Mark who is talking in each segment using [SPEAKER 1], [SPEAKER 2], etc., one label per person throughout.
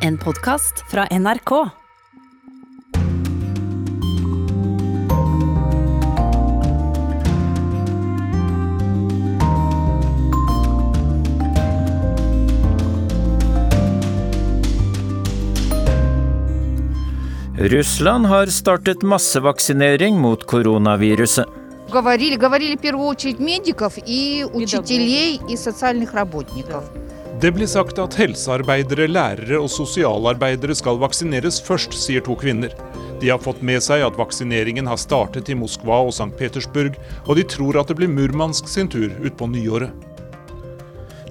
[SPEAKER 1] En podkast fra NRK.
[SPEAKER 2] Russland har startet massevaksinering mot koronaviruset.
[SPEAKER 3] Говорили, говорили в первую очередь медиков и учителей и социальных работников.
[SPEAKER 4] Det blir sagt at helsearbeidere, lærere og sosialarbeidere skal vaksineres først, sier to kvinner. De har fått med seg at vaksineringen har startet i Moskva og St. Petersburg, og de tror at det blir Murmansk sin tur utpå nyåret.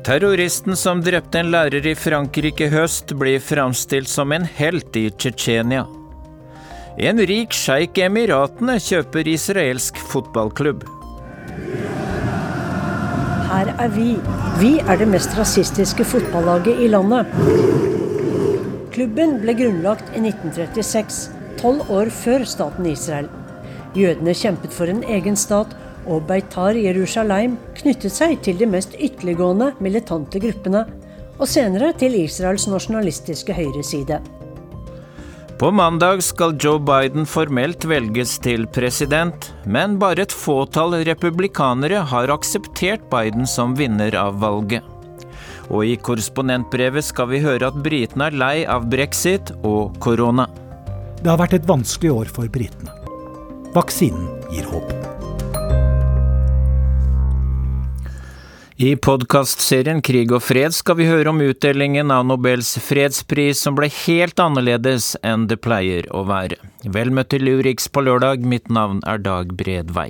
[SPEAKER 2] Terroristen som drepte en lærer i Frankrike i høst, blir framstilt som en helt i Tsjetsjenia. En rik sjeik i Emiratene kjøper israelsk fotballklubb.
[SPEAKER 5] Her er vi. Vi er det mest rasistiske fotballaget i landet. Klubben ble grunnlagt i 1936, tolv år før staten Israel. Jødene kjempet for en egen stat, og Beitar Jerusalem knyttet seg til de mest ytterliggående militante gruppene, og senere til Israels nasjonalistiske høyreside.
[SPEAKER 2] På mandag skal Joe Biden formelt velges til president, men bare et fåtall republikanere har akseptert Biden som vinner av valget. Og i korrespondentbrevet skal vi høre at britene er lei av brexit og korona.
[SPEAKER 6] Det har vært et vanskelig år for britene. Vaksinen gir håp.
[SPEAKER 2] I podkastserien Krig og fred skal vi høre om utdelingen av Nobels fredspris som ble helt annerledes enn det pleier å være. Vel møtt til Urix på lørdag, mitt navn er Dag Bredvei.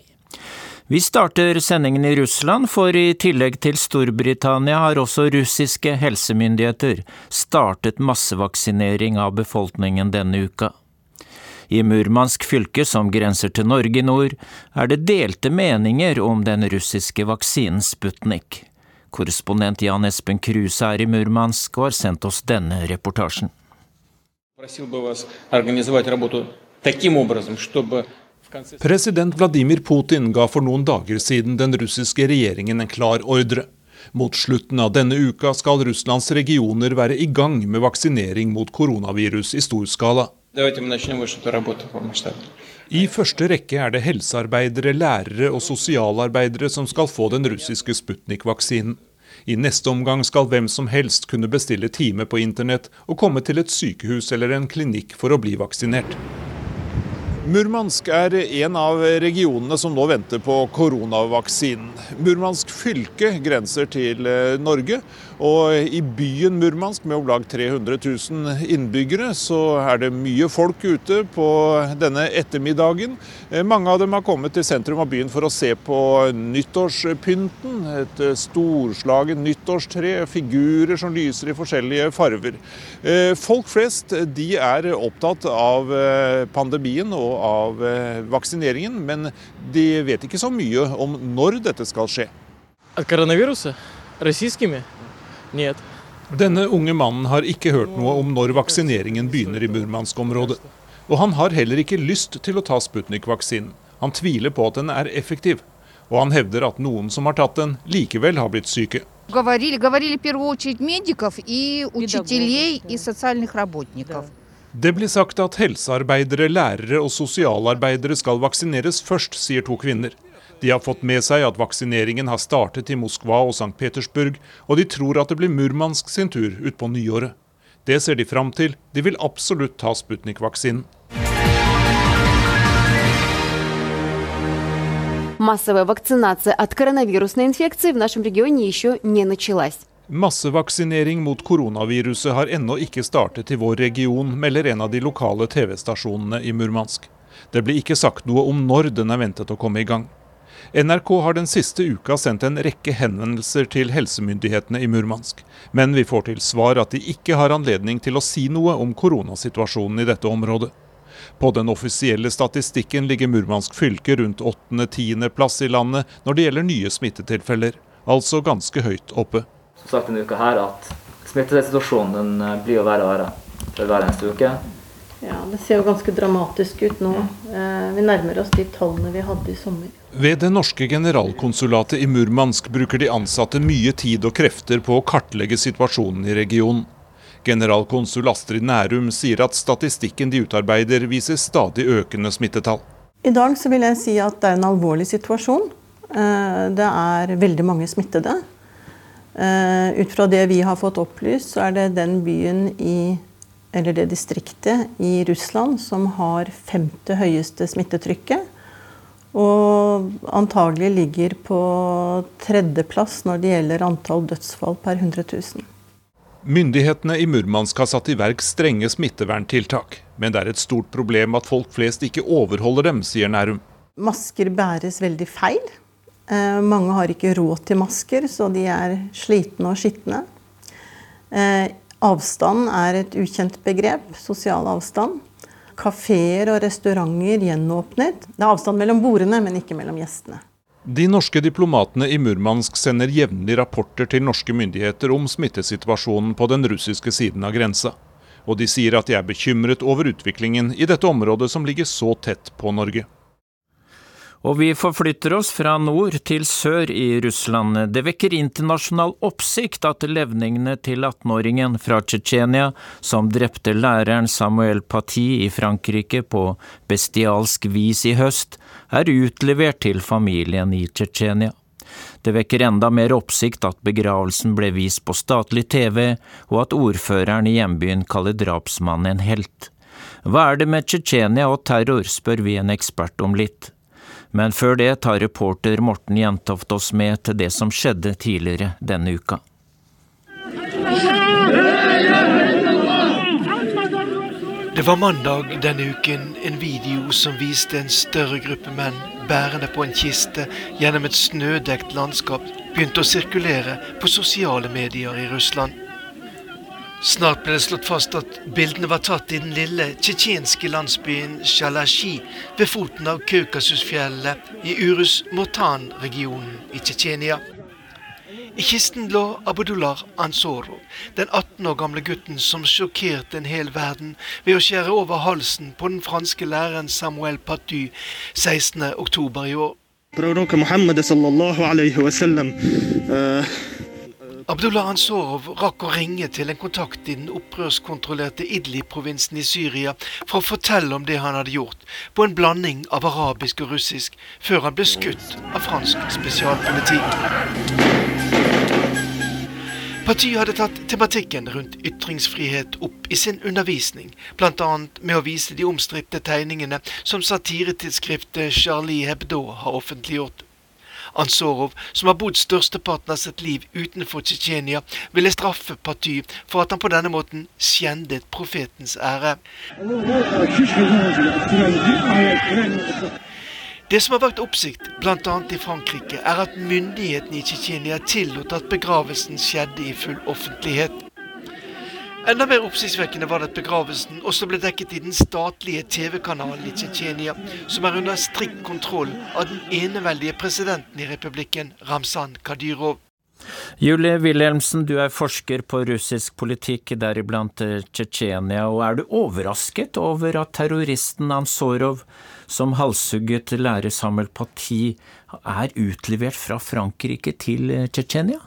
[SPEAKER 2] Vi starter sendingen i Russland, for i tillegg til Storbritannia har også russiske helsemyndigheter startet massevaksinering av befolkningen denne uka. I Murmansk fylke, som grenser til Norge i nord, er det delte meninger om den russiske vaksinen Sputnik. Korrespondent Jan Espen Kruse er i Murmansk og har sendt oss denne reportasjen.
[SPEAKER 4] President Vladimir Putin ga for noen dager siden den russiske regjeringen en klar ordre. Mot slutten av denne uka skal Russlands regioner være i gang med vaksinering mot koronavirus i stor skala. I første rekke er det helsearbeidere, lærere og sosialarbeidere som skal få den russiske Sputnik-vaksinen. I neste omgang skal hvem som helst kunne bestille time på internett og komme til et sykehus eller en klinikk for å bli vaksinert. Murmansk er en av regionene som nå venter på koronavaksinen. Murmansk fylke grenser til Norge, og i byen Murmansk med om lag 300 000 innbyggere, så er det mye folk ute på denne ettermiddagen. Eh, mange av dem har kommet til sentrum av byen for å se på nyttårspynten. Et eh, storslagen nyttårstre, figurer som lyser i forskjellige farver. Eh, folk flest de er opptatt av pandemien og av vaksineringen, men de vet ikke så mye om når dette skal skje.
[SPEAKER 7] Av koronaviruset? Russiske? Нет.
[SPEAKER 4] Denne unge mannen har ikke hørt noe om når vaksineringen begynner i Murmansk-området. Og han har heller ikke lyst til å ta Sputnik-vaksinen. Han tviler på at den er effektiv. Og han hevder at noen som har tatt den, likevel har blitt syke.
[SPEAKER 3] Говорили, говорили в первую очередь медиков и учителей и социальных работников.
[SPEAKER 4] Det blir sagt at helsearbeidere, lærere og sosialarbeidere skal vaksineres først, sier to kvinner. De har fått med seg at vaksineringen har startet i Moskva og St. Petersburg, og de tror at det blir Murmansk sin tur utpå nyåret. Det ser de fram til. De vil absolutt ta Sputnik-vaksinen.
[SPEAKER 8] Массовая вакцинация от коронавирусной инфекции в нашем регионе еще не началась.
[SPEAKER 4] Massevaksinering mot koronaviruset har ennå ikke startet i vår region, melder en av de lokale TV-stasjonene i Murmansk. Det blir ikke sagt noe om når den er ventet å komme i gang. NRK har den siste uka sendt en rekke henvendelser til helsemyndighetene i Murmansk, men vi får til svar at de ikke har anledning til å si noe om koronasituasjonen i dette området. På den offisielle statistikken ligger Murmansk fylke rundt 8.-10. plass i landet når det gjelder nye smittetilfeller, altså ganske høyt oppe.
[SPEAKER 9] Som sagt denne uka her at smittesituasjonen den blir jo verre og verre for hver eneste uke.
[SPEAKER 10] Ja, Det ser jo ganske dramatisk ut nå. Eh, vi nærmer oss de tallene vi hadde i sommer.
[SPEAKER 4] Ved det norske generalkonsulatet i Murmansk bruker de ansatte mye tid og krefter på å kartlegge situasjonen i regionen. Generalkonsul Astrid Nærum sier at statistikken de utarbeider viser stadig økende smittetall.
[SPEAKER 10] I dag vil jeg si at det er en alvorlig situasjon. Eh, det er veldig mange smittede. Eh, ut fra det vi har fått opplyst, så er det den byen i eller det distriktet i Russland som har femte høyeste smittetrykket. Og antagelig ligger på tredjeplass når det gjelder antall dødsfall per 100 000.
[SPEAKER 4] Myndighetene i Murmansk har satt i verk strenge smitteverntiltak, men det er et stort problem at folk flest ikke overholder dem, sier Nærum.
[SPEAKER 10] Masker bæres veldig feil. Eh, mange har ikke råd til masker, så de er slitne og skitne. Eh, avstand er et ukjent begrep. Sosial avstand. Kafeer og restauranter gjenåpnet. Det er avstand mellom bordene, men ikke mellom gjestene.
[SPEAKER 4] De norske diplomatene i Murmansk sender jevnlig rapporter til norske myndigheter om smittesituasjonen på den russiske siden av grensa. Og de sier at de er bekymret over utviklingen i dette området som ligger så tett på Norge.
[SPEAKER 2] Og vi forflytter oss fra nord til sør i Russland. Det vekker internasjonal oppsikt at levningene til 18-åringen fra Tsjetsjenia som drepte læreren Samuel Paty i Frankrike på bestialsk vis i høst, er utlevert til familien i Tsjetsjenia. Det vekker enda mer oppsikt at begravelsen ble vist på statlig TV, og at ordføreren i hjembyen kaller drapsmannen en helt. Hva er det med Tsjetsjenia og terror, spør vi en ekspert om litt. Men før det tar reporter Morten Jentoft oss med til det som skjedde tidligere denne uka.
[SPEAKER 11] Det var mandag denne uken en video som viste en større gruppe menn bærende på en kiste gjennom et snødekt landskap, begynte å sirkulere på sosiale medier i Russland. Snart ble det slått fast at bildene var tatt i den lille tsjetsjenske landsbyen Shalashi ved foten av Kaukasusfjellet i Urus-Motan-regionen i Tsjetsjenia. I kisten lå Abudullah Ansoro, den 18 år gamle gutten som sjokkerte en hel verden ved å skjære over halsen på den franske læreren Samuel Paty 16.10 i år. Abdullah Ansorov rakk å ringe til en kontakt i den opprørskontrollerte Idli-provinsen i Syria for å fortelle om det han hadde gjort, på en blanding av arabisk og russisk, før han ble skutt av fransk spesialpoliti. Partiet hadde tatt tematikken rundt ytringsfrihet opp i sin undervisning, bl.a. med å vise de omstridte tegningene som satiretidsskriftet Charlie Hebdo har offentliggjort. Ansorov, som har bodd størsteparten av sitt liv utenfor Tsjetsjenia, ville straffe Paty for at han på denne måten skjendet profetens ære. Det som har vakt oppsikt, bl.a. i Frankrike, er at myndighetene i Tsjetsjenia tillot at begravelsen skjedde i full offentlighet. Enda mer oppsiktsvekkende var det at begravelsen også ble dekket i den statlige TV-kanalen i Tsjetsjenia, som er under strikt kontroll av den eneveldige presidenten i republikken, Ramzan Kadyrov.
[SPEAKER 2] Julie Wilhelmsen, du er forsker på russisk politikk, deriblant Tsjetsjenia, og er du overrasket over at terroristen Ansorov som halshugget lærer Samuel Paty, er utlevert fra Frankrike til eh, Tsjetsjenia?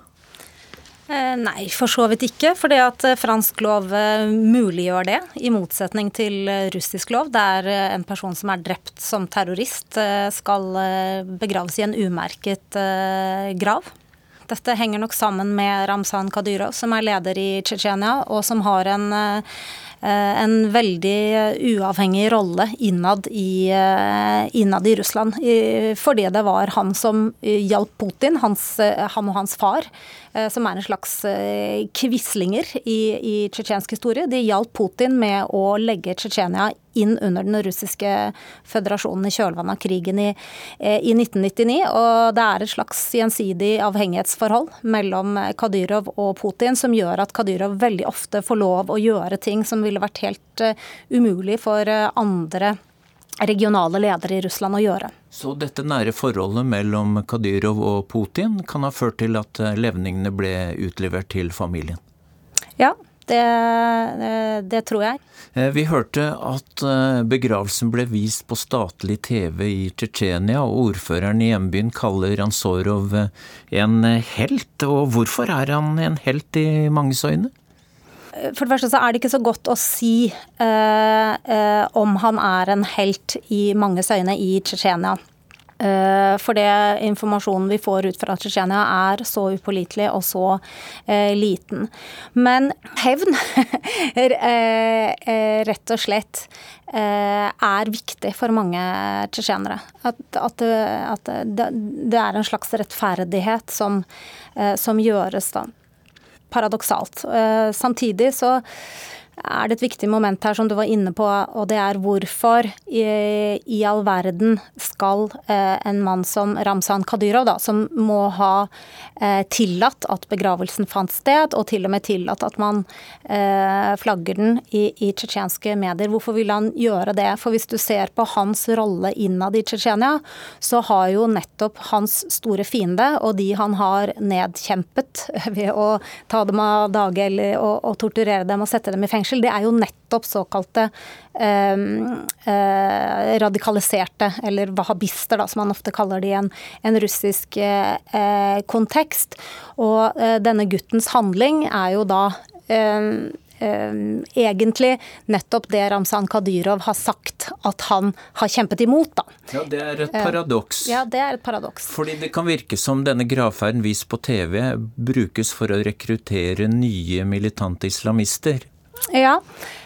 [SPEAKER 12] Eh, nei, for så vidt ikke. Fordi at eh, fransk lov muliggjør det, i motsetning til russisk lov, der en person som er drept som terrorist, skal begraves i en umerket grav. Dette henger nok sammen med Ramzan Kadyrov, som er leder i Tsjetsjenia, og som har en Eh, en veldig uavhengig rolle innad i, eh, innad i Russland. Fordi det var han som hjalp Putin, hans, eh, han og hans far, som er en slags quislinger i, i tsjetsjensk historie. De hjalp Putin med å legge Tsjetsjenia inn under den russiske føderasjonen i kjølvannet av krigen i, eh, i 1999. Og det er et slags gjensidig avhengighetsforhold mellom Kadyrov og Putin som gjør at Kadyrov veldig ofte får lov å gjøre ting som ville vært helt uh, umulig for uh, andre regionale ledere i Russland å gjøre.
[SPEAKER 2] Så dette nære forholdet mellom Kadyrov og Putin kan ha ført til at levningene ble utlevert til familien?
[SPEAKER 12] Ja, det, det, tror jeg.
[SPEAKER 2] Eh, vi hørte at eh, begravelsen ble vist på statlig TV i Tsjetsjenia, og ordføreren i hjembyen kaller Ansorov eh, en helt. Og hvorfor er han en helt i manges øyne?
[SPEAKER 12] For det første så er det ikke så godt å si eh, eh, om han er en helt i manges øyne i Tsjetsjenia. Eh, for det informasjonen vi får ut fra Tsjetsjenia er så upålitelig og så eh, liten. Men hevn, rett og slett, er viktig for mange tsjetsjenere. At, at, at det, er en slags rettferdighet som, som gjøres, da. Paradoksalt. Samtidig så er det et viktig moment her som du var inne på, og det er hvorfor i, i all verden skal eh, en mann som Ramzan Kadyrov, da, som må ha eh, tillatt at begravelsen fant sted, og til og med tillatt at man eh, flagger den i, i tsjetsjenske medier, hvorfor vil han gjøre det? For hvis du ser på hans rolle innad i Tsjetsjenia, så har jo nettopp hans store fiende, og de han har nedkjempet ved å ta dem av dage eller og torturere dem og sette dem i fengsel, fengsel, det er jo nettopp såkalte eh, eh, radikaliserte, eller wahhabister, da, som man ofte kaller det i en, en russisk eh, eh kontekst. Og eh, denne guttens handling er jo da eh, egentlig nettopp det Ramzan Kadyrov har sagt at han har kjempet imot. Da.
[SPEAKER 2] Ja, Det er et paradoks.
[SPEAKER 12] Ja, det er et paradoks.
[SPEAKER 2] Fordi det kan virke som denne gravferden vist på TV brukes for å rekruttere nye militante islamister.
[SPEAKER 12] Ja.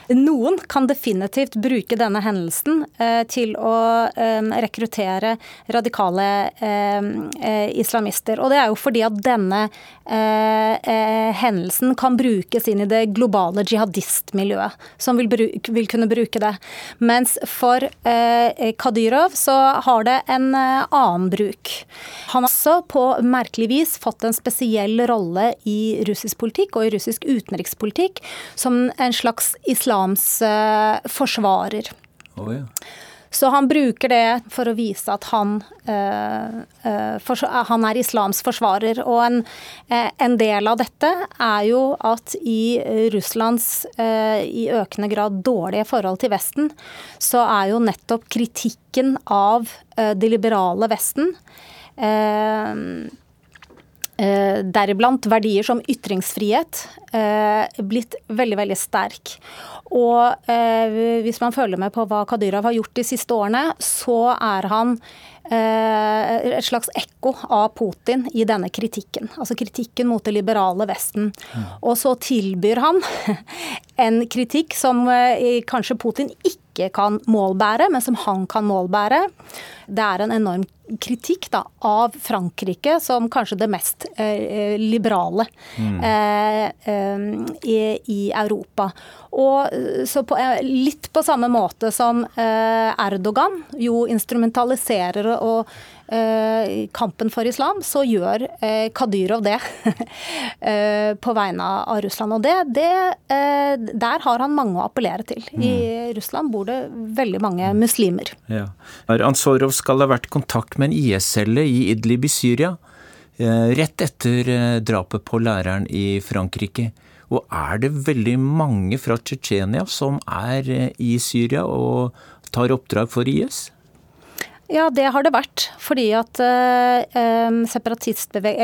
[SPEAKER 12] Noen kan definitivt bruke denne hendelsen eh, til å eh, rekruttere radikale eh, islamister. Og det er jo fordi at denne hendelsen kan brukes inn i det globale jihadistmiljøet, som vil, bruke, vil kunne bruke det. Mens for Kadyrov så har det en annen bruk. Han har også på merkelig vis fått en spesiell rolle i russisk politikk og i russisk utenrikspolitikk som en slags islams forsvarer.
[SPEAKER 2] Oh, ja.
[SPEAKER 12] Så han bruker det for å vise at han, uh, uh, for, han er islams forsvarer. Og en, en, del av dette er jo at i Russlands i økende grad dårlige forhold til Vesten, så er jo nettopp kritikken av det liberale Vesten eh, deriblant verdier som ytringsfrihet, eh, blitt veldig, veldig sterk. Og eh, hvis man følger med på hva Kadyrov har gjort de siste årene, så er han eh, et slags ekko av Putin i denne kritikken. Altså kritikken mot det liberale Vesten. Mm. Og så tilbyr han en kritikk som eh, kanskje Putin ikke kan målbære, men som han kan målbære. Det er en enorm kritikk da, av Frankrike som kanskje det mest eh, liberale mm. eh, eh, i, i, Europa. Og så på, eh, Litt på samme måte som eh, Erdogan jo instrumentaliserer og Eh, kampen for islam, så gjør eh, Kadyrov det eh, på vegne av Russland. Og det, det, der har han mange å appellere til. I mm. Russland bor det veldig mange muslimer.
[SPEAKER 2] Ja. Ansorov skal ha vært i kontakt med en IS-celle i Idlib i Syria rett etter drapet på læreren i Frankrike. Og er det veldig mange fra Tsjetsjenia som er i Syria og tar oppdrag for IS?
[SPEAKER 12] Ja, det har det vært. Fordi at uh,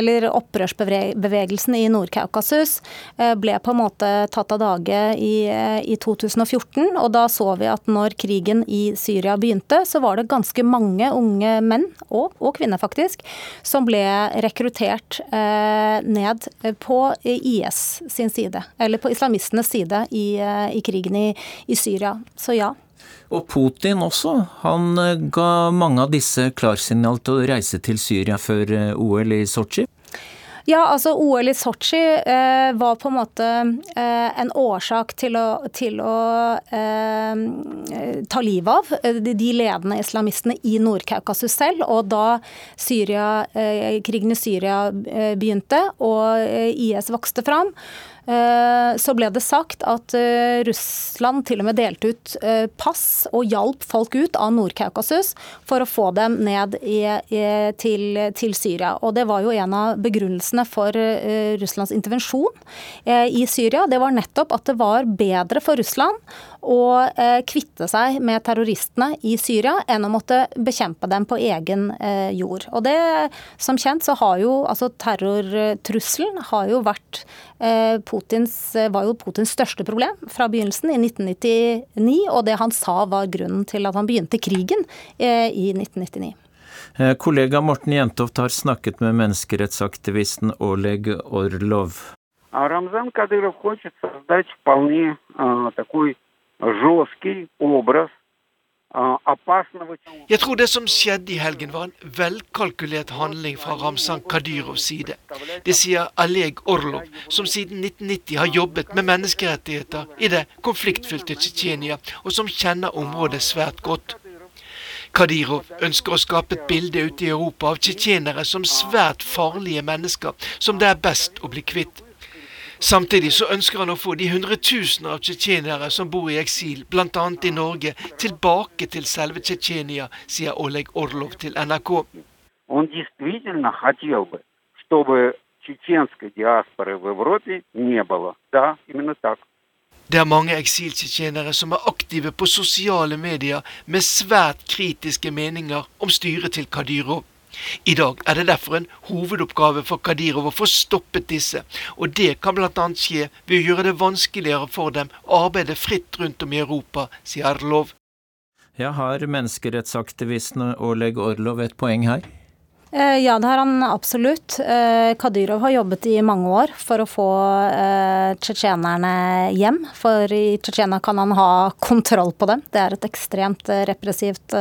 [SPEAKER 12] eller opprørsbevegelsen i Nord-Kaukasus eh, ble på en måte tatt av dage i, eh, i, 2014. Og da så vi at når krigen i Syria begynte, så var det ganske mange unge menn, og, og kvinner faktisk, som ble rekruttert ned på IS sin side. Eller på islamistenes side i, i krigen i, i Syria. Så ja.
[SPEAKER 2] Og Putin også. Han eh, ga mange av disse klarsignal til å reise til Syria før eh, OL i Sotsji.
[SPEAKER 12] Ja, altså OL i Sotsji eh, var på en måte eh, en årsak til å, til å eh, ta livet av eh, de ledende islamistene i Nord-Kaukasus selv. Og da Syria, krigen i Syria begynte og IS vokste fram, så ble det sagt at eh, Russland til og med delte ut eh, pass og hjalp folk ut av Nord-Kaukasus for å få dem ned i, i, til, til, Syria. Og det var jo en av begrunnelsene for Russlands intervensjon i Syria. Det var nettopp at det var bedre for Russland å kvitte seg med terroristene i Syria enn å måtte bekjempe dem på egen jord. Og det, som kjent, så har jo altså terrortrusselen har jo vært Putins, var jo Putins største problem fra begynnelsen, i 1999. Og det han sa var grunnen til at han begynte krigen i 1999.
[SPEAKER 2] Kollega Morten Jentoft har snakket med menneskerettsaktivisten Oleg Orlov.
[SPEAKER 13] Рамзан Кадыров хочет создать вполне э, такой жесткий образ
[SPEAKER 11] jeg tror det som skjedde i helgen var en velkalkulert handling fra Ramzan Kadyrovs side. Det sier Aleg Orlov, som siden 1990 har jobbet med menneskerettigheter i det konfliktfylte Tsjetsjenia, og som kjenner området svært godt. Kadyrov ønsker å skape et bilde ute i Europa av tsjetsjenere som svært farlige mennesker, som det er best å bli kvitt. Samtidig så ønsker han å få de hundretusener av tsjetsjenere som bor i eksil, bl.a. i Norge, tilbake til selve Tsjetsjenia, sier Oleg Orlov til NRK. Det er mange eksiltsjetsjenere som er aktive på sosiale medier med svært kritiske meninger om styret til Kadyrov. I dag er det derfor en hovedoppgave for Kadirov å få stoppet disse, og det kan bl.a. skje ved å gjøre det vanskeligere for dem å arbeide fritt rundt om i Europa, sier Arlov.
[SPEAKER 2] Ja, har menneskerettsaktivisten Oleg Orlov et poeng her?
[SPEAKER 12] Eh, ja, det har han absolutt. Eh, Kadyrov har jobbet i mange år for å få eh, tsjetsjenerne hjem. For i Tsjetsjenia kan han ha kontroll på dem. Det er et ekstremt repressivt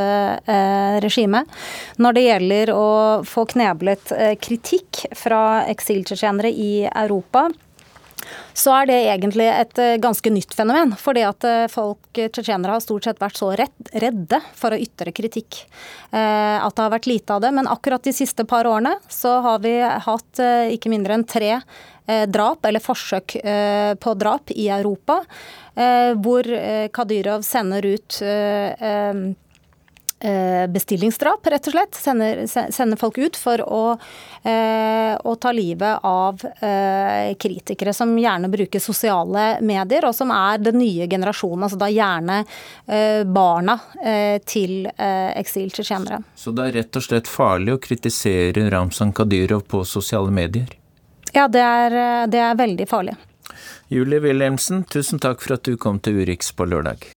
[SPEAKER 12] regime. Når det gjelder å få kneblet kritikk fra eksiltsjetsjenere i Europa, så er det egentlig et eh, ganske nytt fenomen. Fordi at eh, folk, eh, tsjetsjenere, har stort sett vært så redde for å ytre kritikk at det har vært lite av det. Men akkurat de siste par årene så har vi hatt ikke mindre enn tre drap, eller forsøk på drap, i Europa. Hvor Kadyrov sender ut bestillingsdrap, rett og slett. Sender, sender folk ut for å, eh, å, ta livet av eh, kritikere som gjerne bruker sosiale medier, og som er den nye generasjonen. Altså da gjerne eh, barna eh, til eh, eksiltsjetsjenere.
[SPEAKER 2] Så det er rett og slett farlig å kritisere Ramzan Kadyrov på sosiale medier?
[SPEAKER 12] Ja, det er, det er veldig farlig.
[SPEAKER 2] Julie Wilhelmsen, tusen takk for at du kom til Urix på lørdag.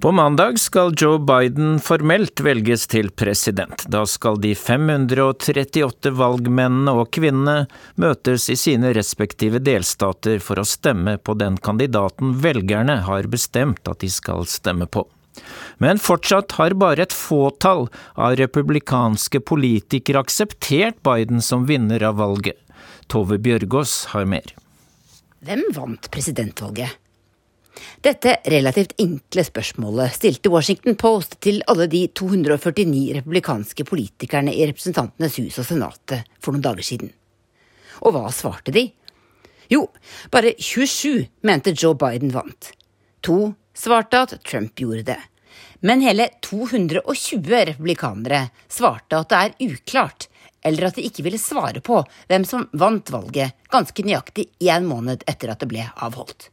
[SPEAKER 2] På mandag skal Joe Biden formelt velges til president. Da skal de 538 valgmennene og -kvinnene møtes i sine respektive delstater for å stemme på den kandidaten velgerne har bestemt at de skal stemme på. Men fortsatt har bare et fåtall av republikanske politikere akseptert Biden som vinner av valget. Tove Bjørgaas har mer.
[SPEAKER 14] Hvem vant presidentvalget? Dette relativt enkle spørsmålet stilte Washington Post til alle de 249 republikanske politikerne i Representantenes hus og Senatet for noen dager siden. Og hva svarte de? Jo, bare 27 mente Joe Biden vant. To svarte at Trump gjorde det. Men hele 220 republikanere svarte at det er uklart, eller at de ikke ville svare på hvem som vant valget ganske nøyaktig én måned etter at det ble avholdt.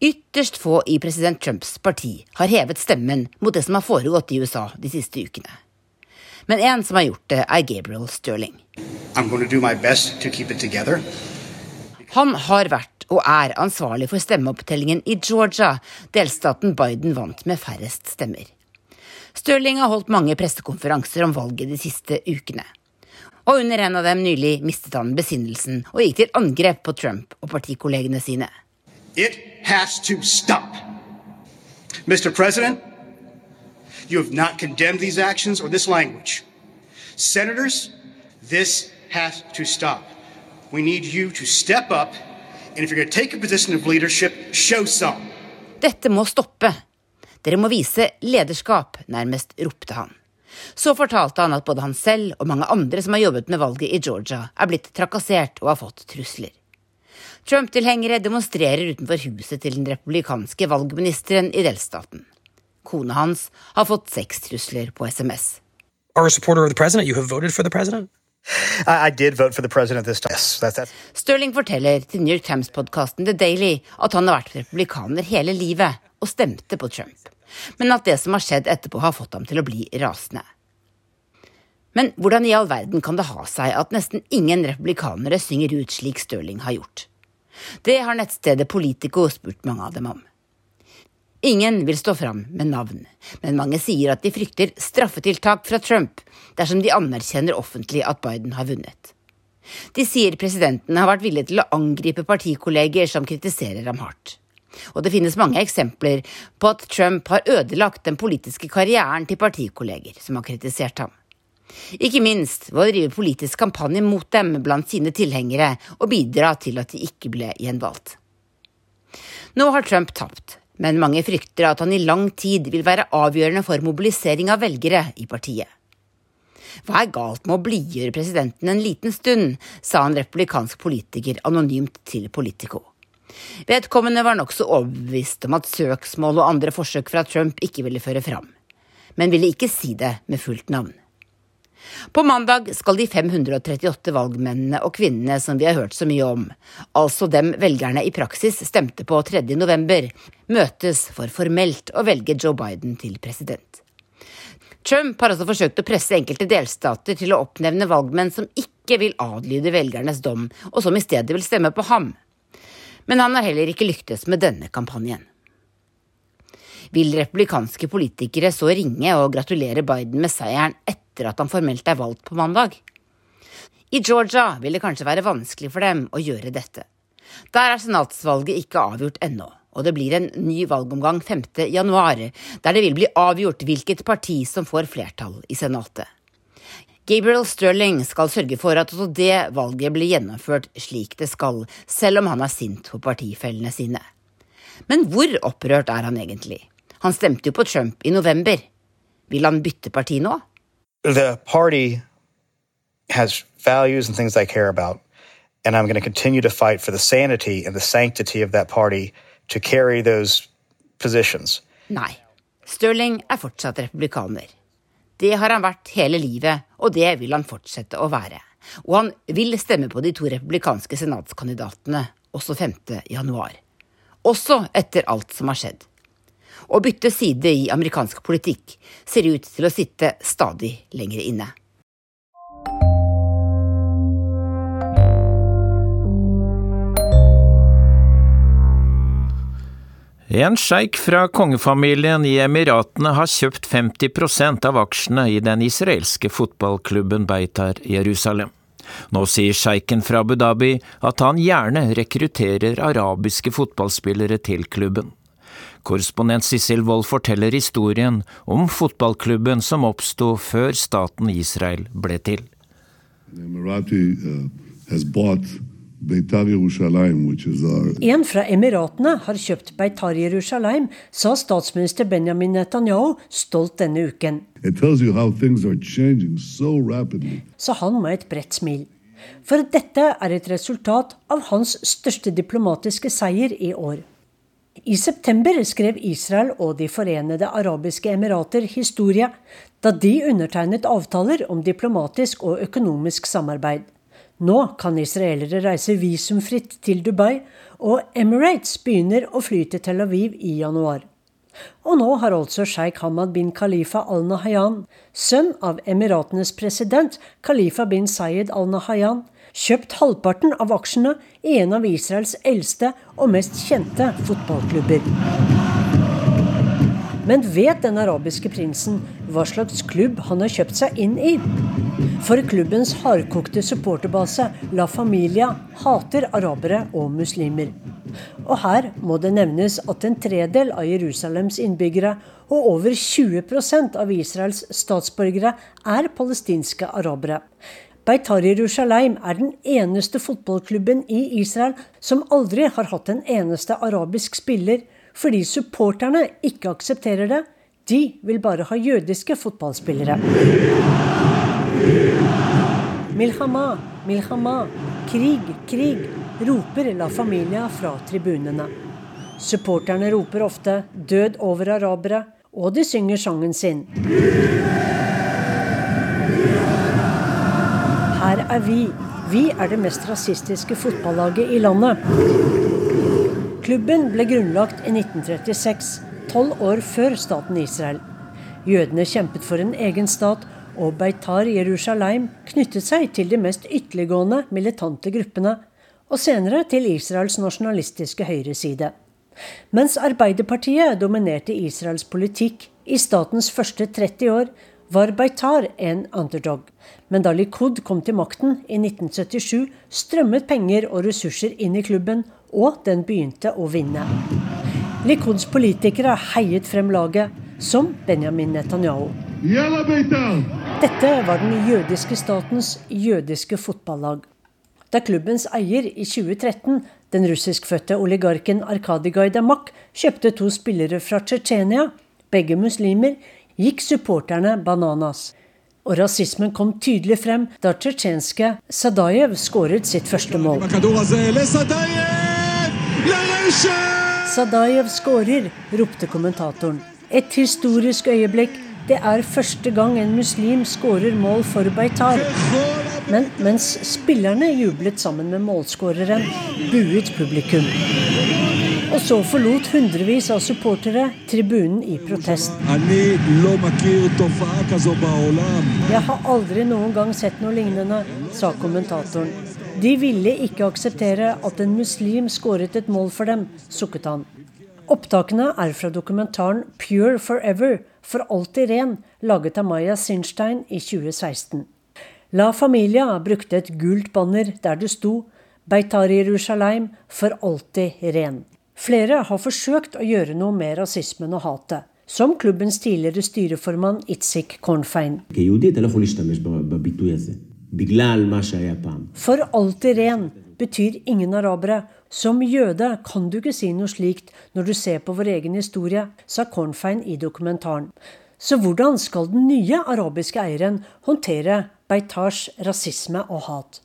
[SPEAKER 14] Ytterst få i president Trumps parti har hevet stemmen mot det som har foregått i USA de siste ukene. Men en som har gjort det, er Gabriel Stirling. Han har vært og er ansvarlig for stemmeopptellingen i Georgia, delstaten Biden vant med færrest stemmer. Stirling har holdt mange pressekonferanser om valget de siste ukene. Og under en av dem nylig mistet han besinnelsen og gikk til angrep på Trump og partikollegene sine.
[SPEAKER 15] It has to stop. Mr. President, you have not condemned these actions or this language. Senators, this has to stop. We need you to step up, and if you're going to take a position of leadership, show some.
[SPEAKER 14] Dette må stoppe. Dere må vise lederskap, nærmest ropte han. Så fortalte han at både han selv og mange andre som har jobbet med valget i Georgia, er blitt trakassert og har fått trusler. Trump-tilhengere demonstrerer utenfor huset til den republikanske valgministeren i delstaten. Kona hans har fått sextrusler på SMS. Stirling forteller til New York Times-podkasten The Daily at han har vært republikaner hele livet og stemte på Trump, men at det som har skjedd etterpå, har fått ham til å bli rasende. Men hvordan i all verden kan det ha seg at nesten ingen republikanere synger ut slik Stirling har gjort? Det har nettstedet Politico spurt mange av dem om. Ingen vil stå fram med navn, men mange sier at de frykter straffetiltak fra Trump dersom de anerkjenner offentlig at Biden har vunnet. De sier presidenten har vært villig til å angripe partikolleger som kritiserer ham hardt. Og det finnes mange eksempler på at Trump har ødelagt den politiske karrieren til partikolleger som har kritisert ham. Ikke minst ved å drive politisk kampanje mot dem blant sine tilhengere og bidra til at de ikke ble gjenvalgt. Nå har Trump tapt, men mange frykter at han i lang tid vil være avgjørende for mobilisering av velgere i partiet. Hva er galt med å blidgjøre presidenten en liten stund, sa en republikansk politiker anonymt til Politico. Vedkommende var nokså overbevist om at søksmål og andre forsøk fra Trump ikke ville føre fram, men ville ikke si det med fullt navn. På mandag skal de 538 valgmennene og -kvinnene som vi har hørt så mye om, altså dem velgerne i praksis stemte på 3. november, møtes for formelt å velge Joe Biden til president. Trump har også forsøkt å presse enkelte delstater til å oppnevne valgmenn som ikke vil adlyde velgernes dom, og som i stedet vil stemme på ham. Men han har heller ikke lyktes med denne kampanjen. Vil republikanske politikere så ringe og gratulere Biden med seieren etter at han formelt er valgt på mandag? I Georgia vil det kanskje være vanskelig for dem å gjøre dette. Der er senatsvalget ikke avgjort ennå og det blir en ny valgomgang 5. januar, der det vil bli avgjort hvilket parti som får flertall i Senatet. Gabriel Sterling skal sørge for at også det valget blir gjennomført slik det skal, selv om han er sint på partifellene sine. Men hvor opprørt er han egentlig? Han stemte jo på Trump i november. Vil han bytte parti nå?
[SPEAKER 16] The party has values and things I care about, and I'm going to continue to fight for the sanity and the sanctity of that party to carry those positions.
[SPEAKER 14] Nei. Stirling er fortsatt republikaner. Det har han vært hele livet, og det vil han fortsette å være. Og han vil stemme på de to republikanske senatskandidatene også 5. januar. Også etter alt som har skjedd. Å bytte side i amerikansk politikk ser ut til å sitte stadig lenger inne.
[SPEAKER 2] En sjeik fra kongefamilien i Emiratene har kjøpt 50% av aksjene i den israelske fotballklubben Beitar Jerusalem. Nå sier sjeiken fra Abu Dhabi at han gjerne rekrutterer arabiske fotballspillere til klubben. Korrespondent Sissel Wold forteller historien om fotballklubben som oppsto før staten Israel ble til.
[SPEAKER 17] Uh,
[SPEAKER 5] en fra Emiratene har kjøpt Beitar Jerusalem, sa statsminister Benjamin Netanyahu stolt denne uken.
[SPEAKER 17] So
[SPEAKER 5] sa han med et bredt smil. For dette er et resultat av hans største diplomatiske seier i år. I september skrev Israel og De forenede arabiske emirater historie da de undertegnet avtaler om diplomatisk og økonomisk samarbeid. Nå kan israelere reise visumfritt til Dubai, og Emirates begynner å fly til Tel Aviv i januar. Og nå har altså sjeik Hamad bin Khalifa al Nahayan, sønn av Emiratenes president Khalifa bin Sayed al Nahayan, kjøpt halvparten av aksjene i en av Israels eldste og mest kjente fotballklubber. Men vet den arabiske prinsen hva slags klubb han har kjøpt seg inn i? For klubbens hardkokte supporterbase La Familia hater arabere og muslimer. Og her må det nevnes at en tredel av Jerusalems innbyggere og over 20% av Israels statsborgere er palestinske arabere. Beitar Jerusalem er den eneste fotballklubben i Israel som aldri har hatt en eneste arabisk spiller, fordi supporterne ikke aksepterer det. De vil bare ha jødiske fotballspillere. Milhama, milhama, krig, krig, roper La Familia fra tribunene. Supporterne roper ofte 'død over arabere', og de synger sangen sin. Her er vi. Vi er det mest rasistiske fotballaget i landet. Klubben ble grunnlagt i 1936, tolv år før staten Israel. Jødene kjempet for en egen stat og Beitar Jerusalem knyttet seg til de mest ytterliggående militante gruppene, og senere til Israels nasjonalistiske høyreside. Mens Arbeiderpartiet dominerte Israels politikk i statens første 30 år, var Beitar en underdog. Men da Likud kom til makten i 1977, strømmet penger og ressurser inn i klubben, og den begynte å vinne. Likuds politikere heiet frem laget, som Benjamin Netanyahu. Dette var den jødiske statens jødiske fotballag. Da klubbens eier i 2013, den russiskfødte oligarken Arkadij Gaidamak, kjøpte to spillere fra Tsjetsjenia, begge muslimer, gikk supporterne bananas. Og rasismen kom tydelig frem da tsjetsjenske Sadajev skåret sitt første mål. Sadajev skårer, ropte kommentatoren. Et historisk øyeblikk. Det er første gang en muslim skårer mål for Beitar. Men mens spillerne jublet sammen med målskåreren, buet publikum. Og så forlot hundrevis av supportere tribunen i protest. Jeg har aldri noen gang sett noe lignende, sa kommentatoren. De ville ikke akseptere at en muslim skåret et mål for dem, sukket han. Opptakene er fra dokumentaren 'Pure Forever', for alltid ren, laget av Maya Sinstein i 2016. La Familia brukte et gult banner der det sto 'Beitar Jerusalem for alltid ren'. Flere har forsøkt å gjøre noe med rasismen og hatet, som klubbens tidligere styreformann Itzik Kornfein. For alltid ren betyr ingen arabere. Som jøde kan du ikke si noe slikt når du ser på vår egen historie, sa Kornfein i dokumentaren. Så hvordan skal den nye arabiske eieren håndtere Beitars rasisme og hat?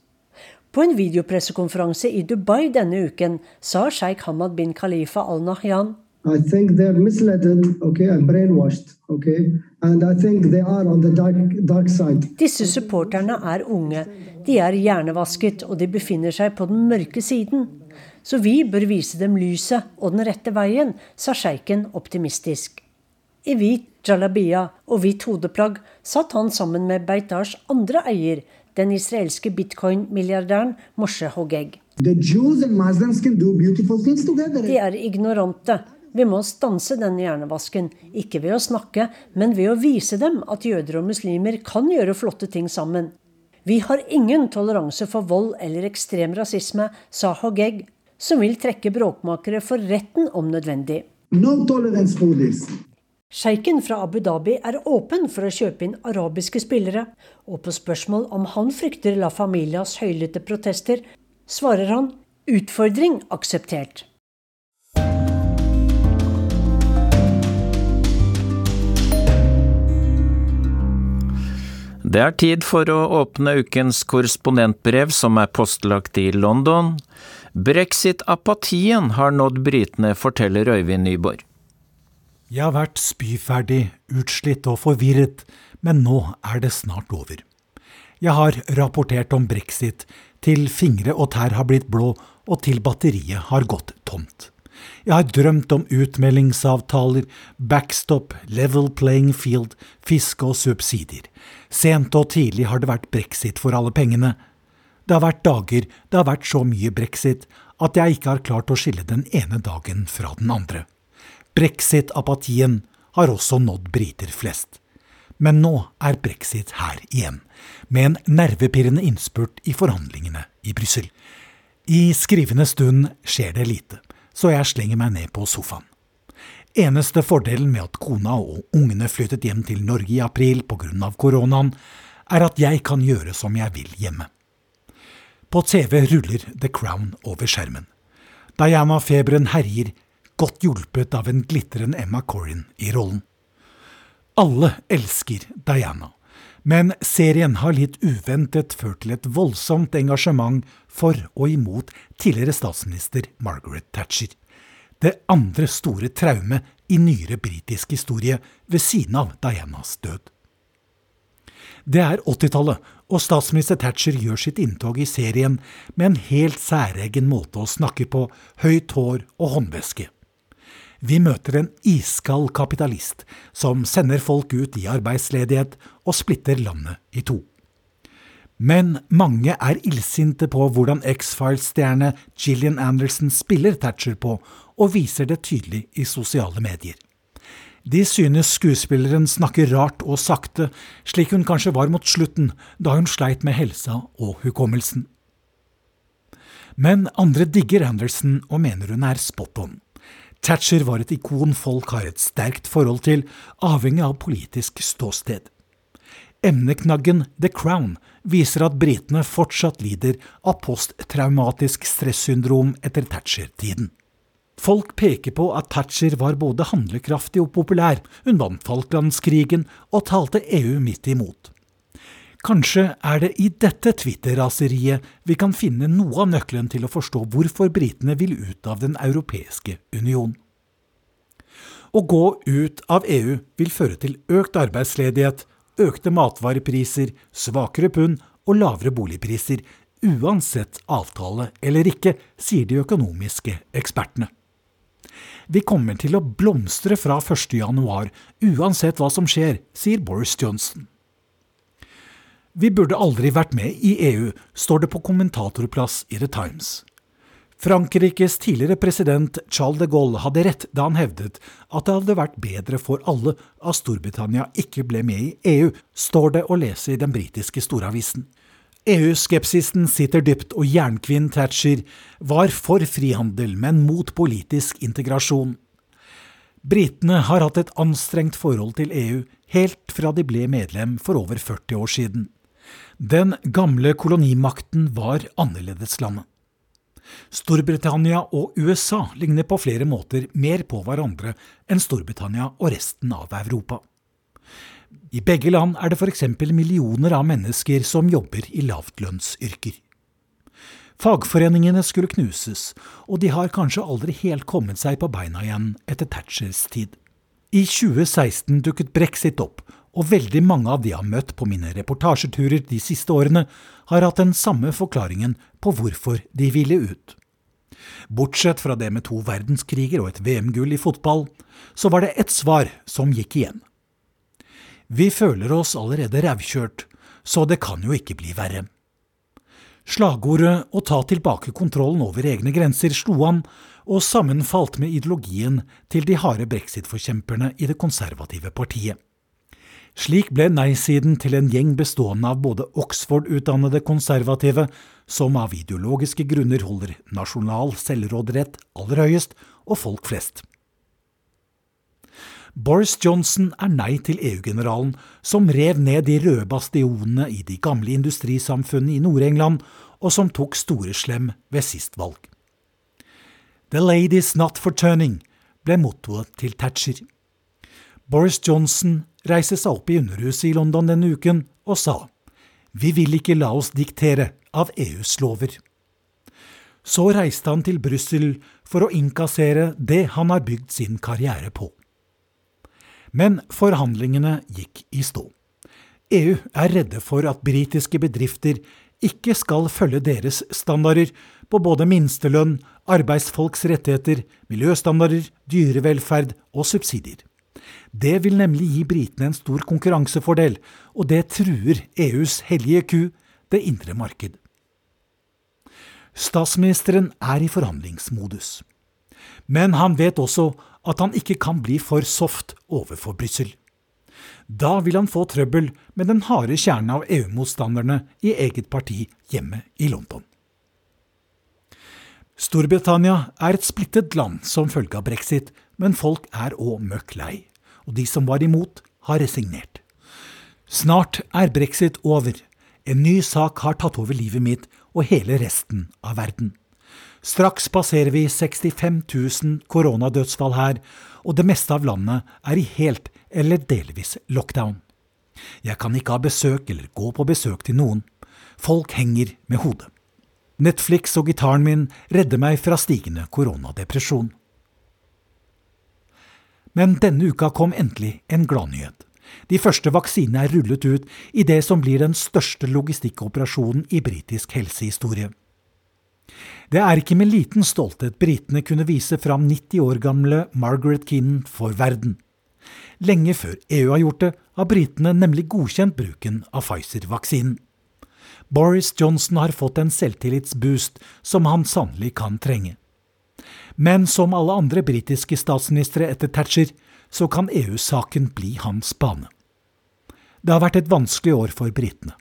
[SPEAKER 5] På en videopressekonferanse i Dubai denne uken sa sjeik Hamad bin Khalifa al-Nahyan
[SPEAKER 18] I think they're misled okay, and brainwashed. Okay? And I think they are on the dark, dark side.
[SPEAKER 5] Disse supporterne er unge. De er hjernevasket, og de befinner seg på den mørke siden. Så vi bør vise dem lyset og den rette veien, sa sjeiken optimistisk. I hvit jalabia og hvitt hodeplagg satt han sammen med Beitars andre eier, den israelske bitcoin-milliardæren Moshe Hogeg. De er ignorante. Vi må stanse denne hjernevasken, ikke ved å snakke, men ved å vise dem at jøder og muslimer kan gjøre flotte ting sammen. Vi har ingen toleranse for vold eller ekstrem rasisme, sa Hogeg, som vil trekke bråkmakere for retten om nødvendig.
[SPEAKER 18] No
[SPEAKER 5] Sjeiken fra Abu Dhabi er åpen for å kjøpe inn arabiske spillere, og på spørsmål om han frykter La Familias høylytte protester, svarer han utfordring akseptert.
[SPEAKER 2] Det er tid for å åpne ukens korrespondentbrev som er postlagt i London. Brexit-apatien har nådd britene, forteller Øyvind Nyborg.
[SPEAKER 6] Jeg har vært spyferdig, utslitt og forvirret, men nå er det snart over. Jeg har rapportert om brexit til fingre og tær har blitt blå og til batteriet har gått tomt. Jeg har drømt om utmeldingsavtaler, backstop, level playing field, fiske og subsidier. Sent og tidlig har det vært brexit for alle pengene. Det har vært dager det har vært så mye brexit at jeg ikke har klart å skille den ene dagen fra den andre. Brexit-apatien har også nådd briter flest. Men nå er brexit her igjen, med en nervepirrende innspurt i forhandlingene i Brussel. I skrivende stund skjer det lite så jeg slenger meg ned på sofaen. Eneste fordelen med at kona og ungene flyttet hjem til Norge i april pga. koronaen, er at jeg kan gjøre som jeg vil hjemme. På TV ruller The Crown over skjermen. Diana-feberen herjer, godt hjulpet av en glitrende Emma Corrin i rollen. Alle elsker Diana, men serien har litt uventet ført til et voldsomt engasjement for og imot tidligere statsminister Margaret Thatcher. Det andre store traumet i nyere britisk historie ved siden av Dianas død. Det er 80-tallet, og statsminister Thatcher gjør sitt inntog i serien med en helt særegen måte å snakke på, høyt hår og håndveske. Vi møter en iskald kapitalist som sender folk ut i arbeidsledighet og splitter landet i to. Men mange er illsinte på hvordan X-Files-stjerne Gillian Anderson spiller Thatcher på, og viser det tydelig i sosiale medier. De synes skuespilleren snakker rart og sakte, slik hun kanskje var mot slutten, da hun sleit med helsa og hukommelsen. Men andre digger Anderson og mener hun er spot on. Thatcher var et ikon folk har et sterkt forhold til, avhengig av politisk ståsted. Emneknaggen The Crown viser at britene fortsatt lider av posttraumatisk stressyndrom etter Thatcher-tiden. Folk peker på at Thatcher var både handlekraftig og populær, hun vant Falklandskrigen og talte EU midt imot. Kanskje er det i dette Twitter-raseriet vi kan finne noe av nøkkelen til å forstå hvorfor britene vil ut av Den europeiske union. Å gå ut av EU vil føre til økt arbeidsledighet, økte matvarepriser, svakere pund og lavere boligpriser, uansett avtale eller ikke, sier de økonomiske ekspertene. Vi kommer til å blomstre fra 1.1, uansett hva som skjer, sier Boris Johnson. Vi burde aldri vært med i EU, står det på kommentatorplass i The Times. Frankrikes tidligere president Charles de Gaulle hadde rett da han hevdet at det hadde vært bedre for alle at Storbritannia ikke ble med i EU, står det å lese i den britiske storavisen. EU-skepsisen sitter dypt, og jernkvinn Thatcher var for frihandel, men mot politisk integrasjon. Britene har hatt et anstrengt forhold til EU helt fra de ble medlem for over 40 år siden. Den gamle kolonimakten var annerledeslandet. Storbritannia og USA ligner på flere måter mer på hverandre enn Storbritannia og resten av Europa. I begge land er det f.eks. millioner av mennesker som jobber i lavtlønnsyrker. Fagforeningene skulle knuses, og de har kanskje aldri helt kommet seg på beina igjen etter Thatchers tid. I 2016 dukket brexit opp, og veldig mange av de jeg har møtt på mine reportasjeturer de siste årene, har hatt den samme forklaringen på hvorfor de ville ut. Bortsett fra det med to verdenskriger og et VM-gull i fotball, så var det ett svar som gikk igjen. Vi føler oss allerede rævkjørt, så det kan jo ikke bli verre. Slagordet 'å ta tilbake kontrollen over egne grenser' slo an, og sammenfalt med ideologien til de harde brexit-forkjemperne i det konservative partiet. Slik ble nei-siden til en gjeng bestående av både Oxford-utdannede konservative, som av ideologiske grunner holder nasjonal selvråderett aller høyest, og folk flest. Boris Johnson er nei til EU-generalen, som rev ned de røde bastionene i de gamle industrisamfunnene i Nord-England, og som tok store slem ved sist valg. The ladies not for turning ble mottoet til Thatcher. Boris Johnson reiste seg opp i Underhuset i London denne uken og sa vi vil ikke la oss diktere av EUs lover. Så reiste han til Brussel for å innkassere det han har bygd sin karriere på. Men forhandlingene gikk i stå. EU er redde for at britiske bedrifter ikke skal følge deres standarder på både minstelønn, arbeidsfolks rettigheter, miljøstandarder, dyrevelferd og subsidier. Det vil nemlig gi britene en stor konkurransefordel, og det truer EUs hellige ku, det indre marked. Statsministeren er i forhandlingsmodus. Men han vet også at han ikke kan bli for soft overfor Brussel. Da vil han få trøbbel med den harde kjernen av EU-motstanderne i eget parti hjemme i London. Storbritannia er et splittet land som følge av brexit, men folk er òg møkk lei og de som var imot, har resignert. Snart er brexit over. En ny sak har tatt over livet mitt og hele resten av verden. Straks passerer vi 65 000 koronadødsfall her, og det meste av landet er i helt eller delvis lockdown. Jeg kan ikke ha besøk eller gå på besøk til noen. Folk henger med hodet. Netflix og gitaren min redder meg fra stigende koronadepresjon. Men denne uka kom endelig en gladnyhet. De første vaksinene er rullet ut i det som blir den største logistikkoperasjonen i britisk helsehistorie. Det er ikke med liten stolthet britene kunne vise fram 90 år gamle Margaret Keenan for verden. Lenge før EU har gjort det, har britene nemlig godkjent bruken av Pfizer-vaksinen. Boris Johnson har fått en selvtillitsboost som han sannelig kan trenge. Men som alle andre britiske statsministre etter Thatcher, så kan EU-saken bli hans bane. Det har vært et vanskelig år for britene.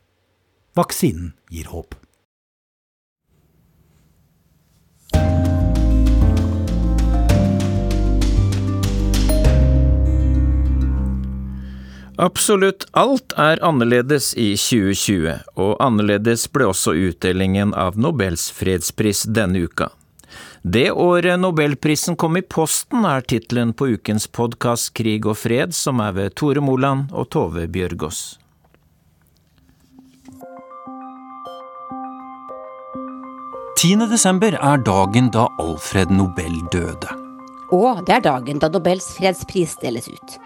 [SPEAKER 6] Vaksinen gir håp.
[SPEAKER 2] Absolutt alt er annerledes i 2020, og annerledes ble også utdelingen av Nobels fredspris denne uka. Det året nobelprisen kom i posten, er tittelen på ukens podkast Krig og fred, som er ved Tore Moland og Tove Bjørgaas.
[SPEAKER 19] desember er dagen da Alfred Nobel døde.
[SPEAKER 14] Og det er dagen da Nobels fredspris deles ut.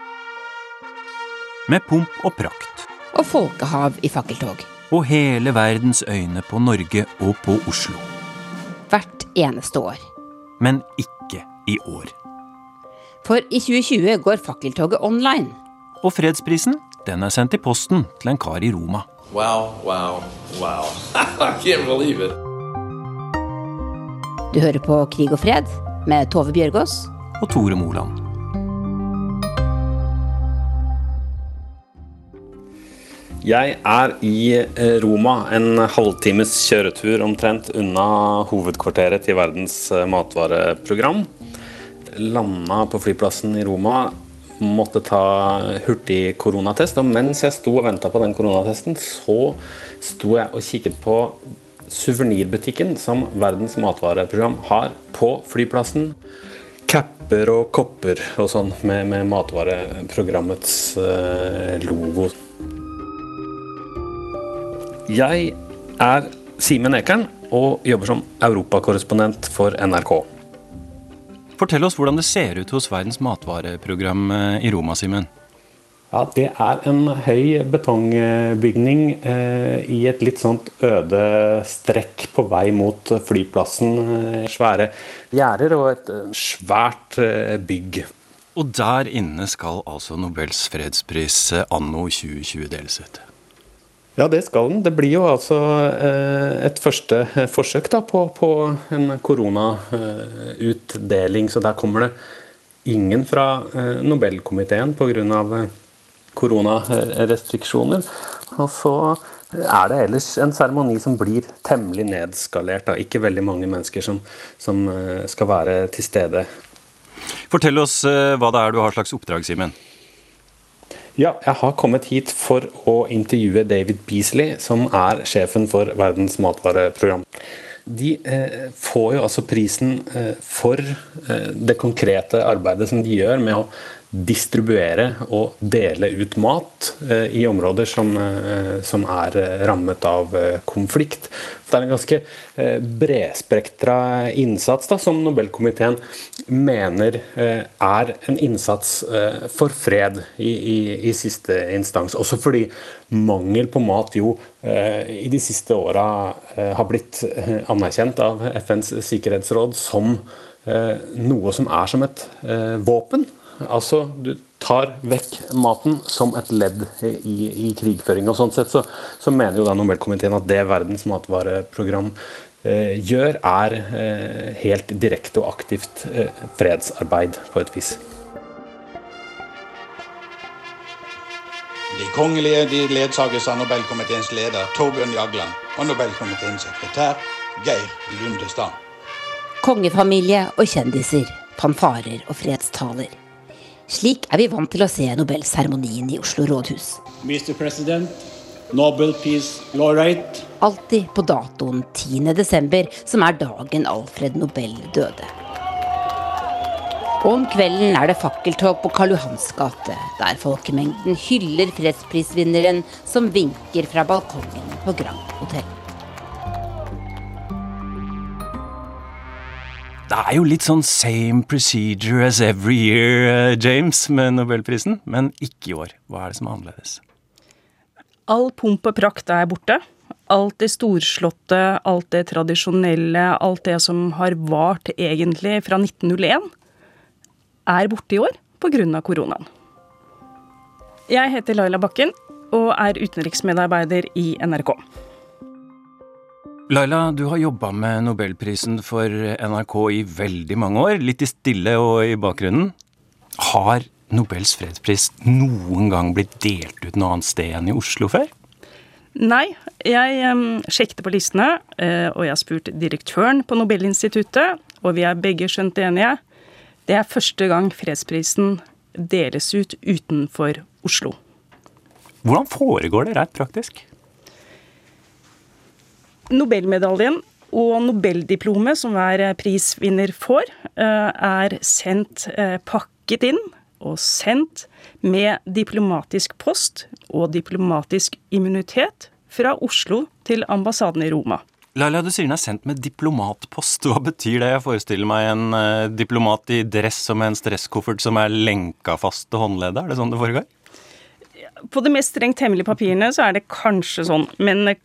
[SPEAKER 19] Med pomp og prakt.
[SPEAKER 14] Og folkehav i fakkeltog.
[SPEAKER 19] Og hele verdens øyne på Norge og på Oslo.
[SPEAKER 14] Hvert eneste år.
[SPEAKER 19] Men ikke i år.
[SPEAKER 14] For i 2020 går fakkeltoget online.
[SPEAKER 19] Og fredsprisen, den er sendt i posten til en kar i Roma.
[SPEAKER 20] Wow, wow, wow. I can't believe it.
[SPEAKER 14] Du hører på Krig og fred med Tove Bjørgaas.
[SPEAKER 19] Og Tore Moland.
[SPEAKER 21] Jeg er i eh, Roma, en halvtimes kjøretur omtrent unna hovedkvarteret til Verdens eh, matvareprogram. Landa på flyplassen i Roma, måtte ta hurtig koronatest. Og mens jeg sto og venta på den koronatesten, så sto jeg og kikket på suvenirbutikken som Verdens matvareprogram har på flyplassen. Capper og kopper og sånn med, med matvareprogrammets uh, logo. Jeg er Simen Ekern og jobber som europakorrespondent for NRK.
[SPEAKER 19] Fortell oss hvordan det ser ut hos Verdens matvareprogram i Roma, Simen.
[SPEAKER 21] Ja, Det er en høy betongbygning eh, i et litt sånt øde strekk på vei mot flyplassen. Svære gjerder og et svært eh, bygg.
[SPEAKER 19] Og der inne skal altså Nobels fredspris anno 2020 deles ut?
[SPEAKER 21] Ja, det skal den. Det blir jo altså eh, et første forsøk da, på, på en koronautdeling. Så der kommer det ingen fra eh, Nobelkomiteen pga. koronarestriksjoner. Og så er det ellers en seremoni som blir temmelig nedskalert. Da. Ikke veldig mange mennesker som, som eh, skal være til stede.
[SPEAKER 19] Fortell oss hva det er du har slags oppdrag, Simen.
[SPEAKER 21] Ja, jeg har kommet hit for å intervjue David Beasley, som er sjefen for Verdens matvareprogram. De eh, får jo altså prisen eh, for eh, det konkrete arbeidet som de gjør med å distribuere og dele ut mat eh, i områder som, eh, som, er rammet av eh, konflikt. Det er en ganske bredspektra innsats da, som Nobelkomiteen mener er en innsats for fred i, i, i, siste instans. Også fordi mangel på mat jo i de siste åra har blitt anerkjent av FNs sikkerhetsråd som noe som er som et våpen Altså, du tar vekk maten som et ledd i, i krigføring. og sånn sett så, så, mener jo da Nobelkomiteen at det Verdens matvareprogram eh, gjør, er eh, helt direkte og aktivt eh, fredsarbeid på et vis.
[SPEAKER 22] De kongelige de ledsages av Nobelkomiteens leder Torbjørn Jagland og Nobelkomiteens sekretær Geir Lundestad.
[SPEAKER 14] Kongefamilie og kjendiser, fanfarer og fredstaler. Slik er vi vant til å se Nobelseremonien i Oslo rådhus.
[SPEAKER 23] Mr. President, Nobel Peace Laureate.
[SPEAKER 14] Alltid på datoen 10.12., som er dagen Alfred Nobel døde. Og om kvelden er det fakkeltog på Karl Johans gate, der folkemengden hyller fredsprisvinneren som vinker fra balkongen på Grand Hotell.
[SPEAKER 19] Det er jo litt sånn same procedure as every year, eh, James, med nobelprisen. Men ikke i år. Hva er det som er annerledes?
[SPEAKER 24] All pomp og prakt er borte.
[SPEAKER 25] alt det storslåtte, alt det tradisjonelle, alt det som har vart egentlig fra 1901, er borte i år pga. koronaen. Jeg heter Laila Bakken og er utenriksmedarbeider i NRK.
[SPEAKER 19] Laila, du har jobba med nobelprisen for NRK i veldig mange år. Litt i stille og i bakgrunnen. Har Nobels fredspris noen gang blitt delt ut noe annet sted enn i Oslo før?
[SPEAKER 25] Nei, jeg um, sjekket på listene, uh, og jeg har spurt direktøren på Nobelinstituttet, og vi er begge skjønt enige. Det er første gang fredsprisen deles ut utenfor Oslo.
[SPEAKER 19] Hvordan foregår det rett praktisk?
[SPEAKER 25] Nobelmedaljen og Nobeldiplomet, som hver prisvinner får, er sendt pakket inn og sendt med diplomatisk post og diplomatisk immunitet fra Oslo til ambassaden i Roma.
[SPEAKER 19] Laila, du sier den er sendt med diplomatpost. Hva betyr det? Jeg forestiller meg en diplomat i dress og med en stresskoffert som er lenka fast til håndleddet. Er det sånn det foregår?
[SPEAKER 25] På de mest strengt hemmelige papirene så er det kanskje sånn, men uh,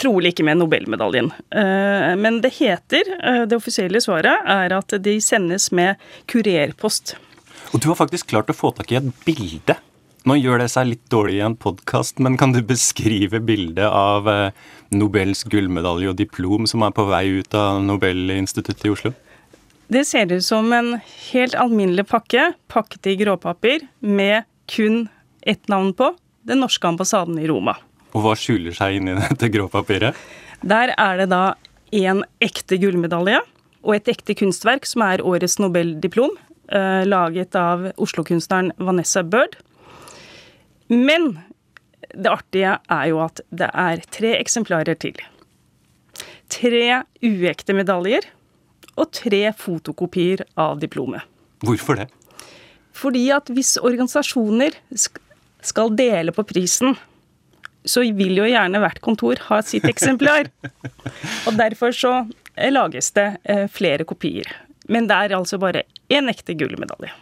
[SPEAKER 25] trolig ikke med Nobelmedaljen. Uh, men det heter, det offisielle svaret er at de sendes med kurerpost.
[SPEAKER 19] Og du har faktisk klart å få tak i et bilde. Nå gjør det seg litt dårlig i en podkast, men kan du beskrive bildet av eh, Nobels gullmedalje og diplom som er på vei ut av Nobelinstituttet i Oslo?
[SPEAKER 25] Det ser ut som en helt alminnelig pakke, pakket i gråpapir, med kun ett navn på, den norske ambassaden i Roma.
[SPEAKER 19] Og hva skjuler seg inni dette gråpapiret?
[SPEAKER 25] Der er det da en ekte gullmedalje og et ekte kunstverk som er årets Nobeldiplom, Eh, laget av Oslo-kunstneren Vanessa Bird. Men det artige er jo at det er tre eksemplarer til. Tre uekte medaljer og tre fotokopier av diplomet.
[SPEAKER 19] Hvorfor det?
[SPEAKER 25] Fordi at hvis organisasjoner skal dele på prisen, så vil jo gjerne hvert kontor ha sitt eksemplar. Og derfor så lages det eh, flere kopier. Men det er altså bare én ekte gullmedalje.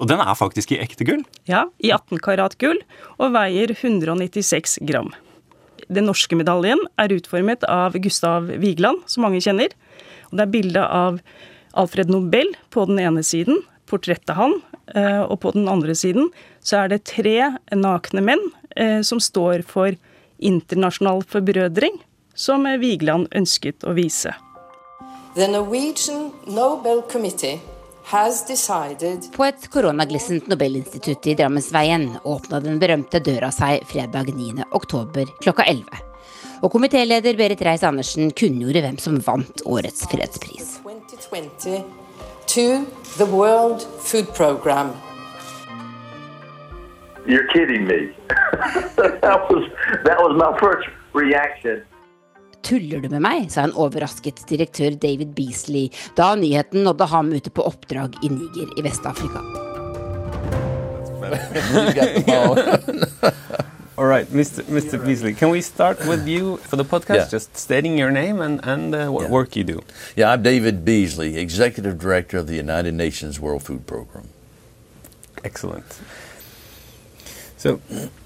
[SPEAKER 19] Og den er faktisk i ekte gull?
[SPEAKER 25] Ja, i 18 karat gull, og veier 196 gram. Den norske medaljen er utformet av Gustav Vigeland, som mange kjenner. Og det er bilde av Alfred Nobel på den ene siden, portrettet han, eh, og på den andre siden så er det tre nakne menn eh, som står for internasjonal forbrødring, som Vigeland ønsket å vise.
[SPEAKER 26] The Norwegian Nobel Committee
[SPEAKER 14] på et koronaglissent Nobelinstitutt i Drammensveien åpna den berømte døra seg fredag 9. oktober klokka 11. Og komitéleder Berit Reiss-Andersen kunngjorde hvem som vant årets fredspris. 2020 to the World Food Program.
[SPEAKER 27] You're kidding me. that was that was my first reaction.
[SPEAKER 14] Tuller du med meg? sa en overrasket direktør David Beasley da nyheten nådde ham ute på oppdrag i Niger i Vest-Afrika.
[SPEAKER 21] All right, Mr. Mr. Beasley, can we start with you for the podcast? Yeah. Just stating your name and, and uh, what yeah. work you do.
[SPEAKER 24] Yeah, I'm David Beasley, Executive Director of the United Nations World Food Program.
[SPEAKER 21] Excellent. So,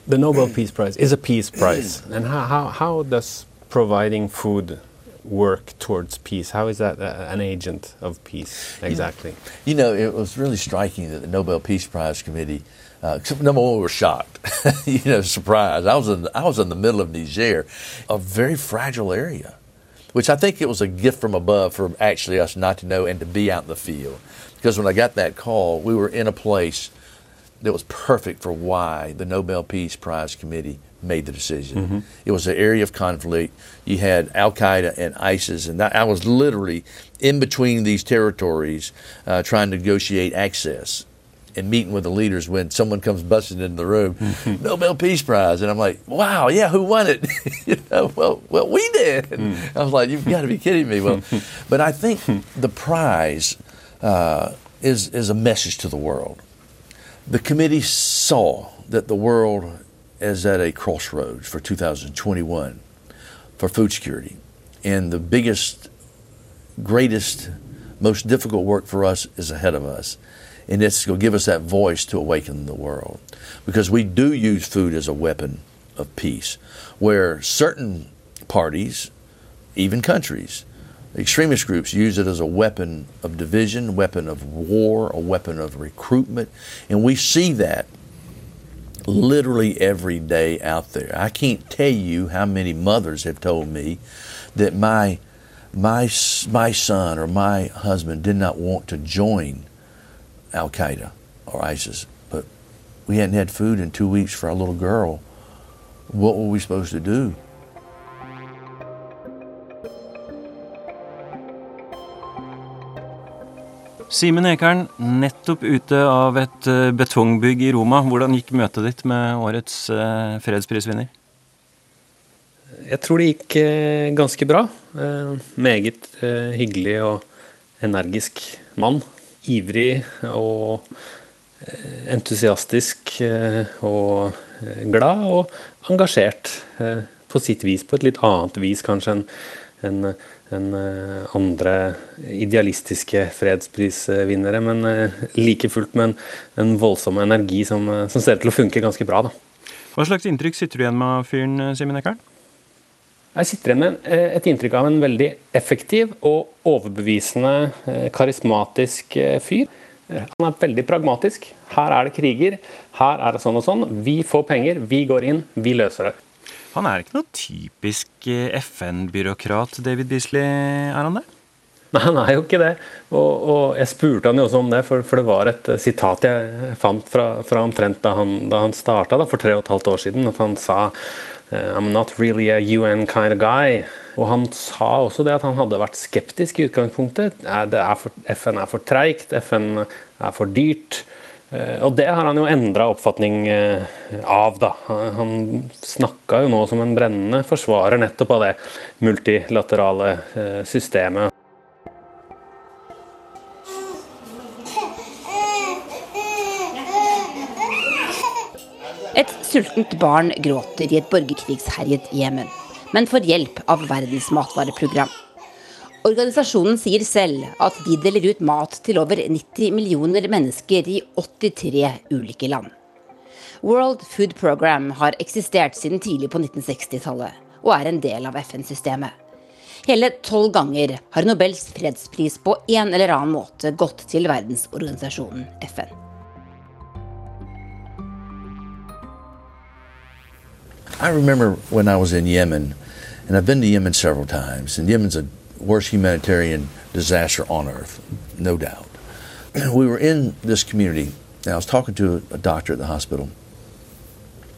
[SPEAKER 21] the Nobel Peace Prize is a peace prize. and how, how, how does providing food work towards peace? How is that uh, an agent of peace exactly?
[SPEAKER 24] You know, it was really striking that the Nobel Peace Prize Committee. Uh, number one, we were shocked. you know, surprised. I was in I was in the middle of Niger, a very fragile area, which I think it was a gift from above for actually us not to know and to be out in the field. Because when I got that call, we were in a place that was perfect for why the Nobel Peace Prize Committee made the decision. Mm-hmm. It was an area of conflict. You had Al Qaeda and ISIS, and I was literally in between these territories uh, trying to negotiate access and meeting with the leaders when someone comes busting into the room. Nobel Peace Prize, and I'm like, wow, yeah, who won it? you know, well, well, we did. Mm. I was like, you've got to be kidding me. Well, but I think the prize uh, is is a message to the world. The committee saw that the world is at a crossroads for 2021 for food security. And the biggest, greatest, most difficult work for us is ahead of us. And it's going to give us that voice to awaken the world. Because we do use food as a weapon of peace, where certain parties, even countries, extremist groups use it as a weapon of division, weapon of war, a weapon of recruitment, and we see that literally every day out there. I can't tell you how many mothers have told me that my my my son or my husband did not want to join Al Qaeda or ISIS, but we hadn't had food in two weeks for our little girl. What were we supposed to do?
[SPEAKER 19] Simen Ekern, nettopp ute av et eh, betongbygg i Roma. Hvordan gikk møtet ditt med årets eh, fredsprisvinner?
[SPEAKER 21] Jeg tror det gikk eh, ganske bra. Meget hyggelig og energisk mann. Ivrig og entusiastisk og glad og engasjert. På sitt vis, på et litt annet vis kanskje enn en, en andre idealistiske fredsprisvinnere. Men eh, like fullt med en, en voldsom energi som, eh, som, ser ut til å funke ganske bra. Da.
[SPEAKER 19] Hva slags inntrykk sitter du igjen med fyren, Simen Ekern?
[SPEAKER 21] Jeg sitter igjen med et inntrykk av en veldig effektiv og overbevisende, karismatisk fyr. Han er veldig pragmatisk. Her er det kriger, her er det sånn og sånn. Vi får penger, vi går inn, vi løser det.
[SPEAKER 19] Han er ikke noe typisk eh, FN-byråkrat, David Beasley, er han det?
[SPEAKER 21] Nei, han er jo ikke det. Og, og jeg spurte han jo også om det, for, for det var et sitat jeg fant fra, fra omtrent da han, da han starta for tre og et halvt år siden. At han sa eh, I'm not really a UN kind of guy. Og han sa også det at han hadde vært skeptisk i utgangspunktet. Er for, FN er for treigt, FN er for dyrt. Eh, og det har han jo endra oppfatning eh, av, da. Han snakka jo nå som en brennende forsvarer nettopp av det multilaterale eh, systemet.
[SPEAKER 14] Et sultent barn gråter i et borgerkrigsherjet Jemen, men får hjelp av Verdens matvareprogram. Organisasjonen sier selv at de deler ut mat til over 90 millioner mennesker i 83 ulike land. World Food Program har eksistert siden tidlig på 1960-tallet og er en del av FN-systemet. Hele tolv ganger har Nobels fredspris på en eller annen måte gått til verdensorganisasjonen FN.
[SPEAKER 24] I remember when I was in Yemen, and I've been to Yemen several times, and Yemen's a worst humanitarian disaster on earth, no doubt. We were in this community, and I was talking to a doctor at the hospital.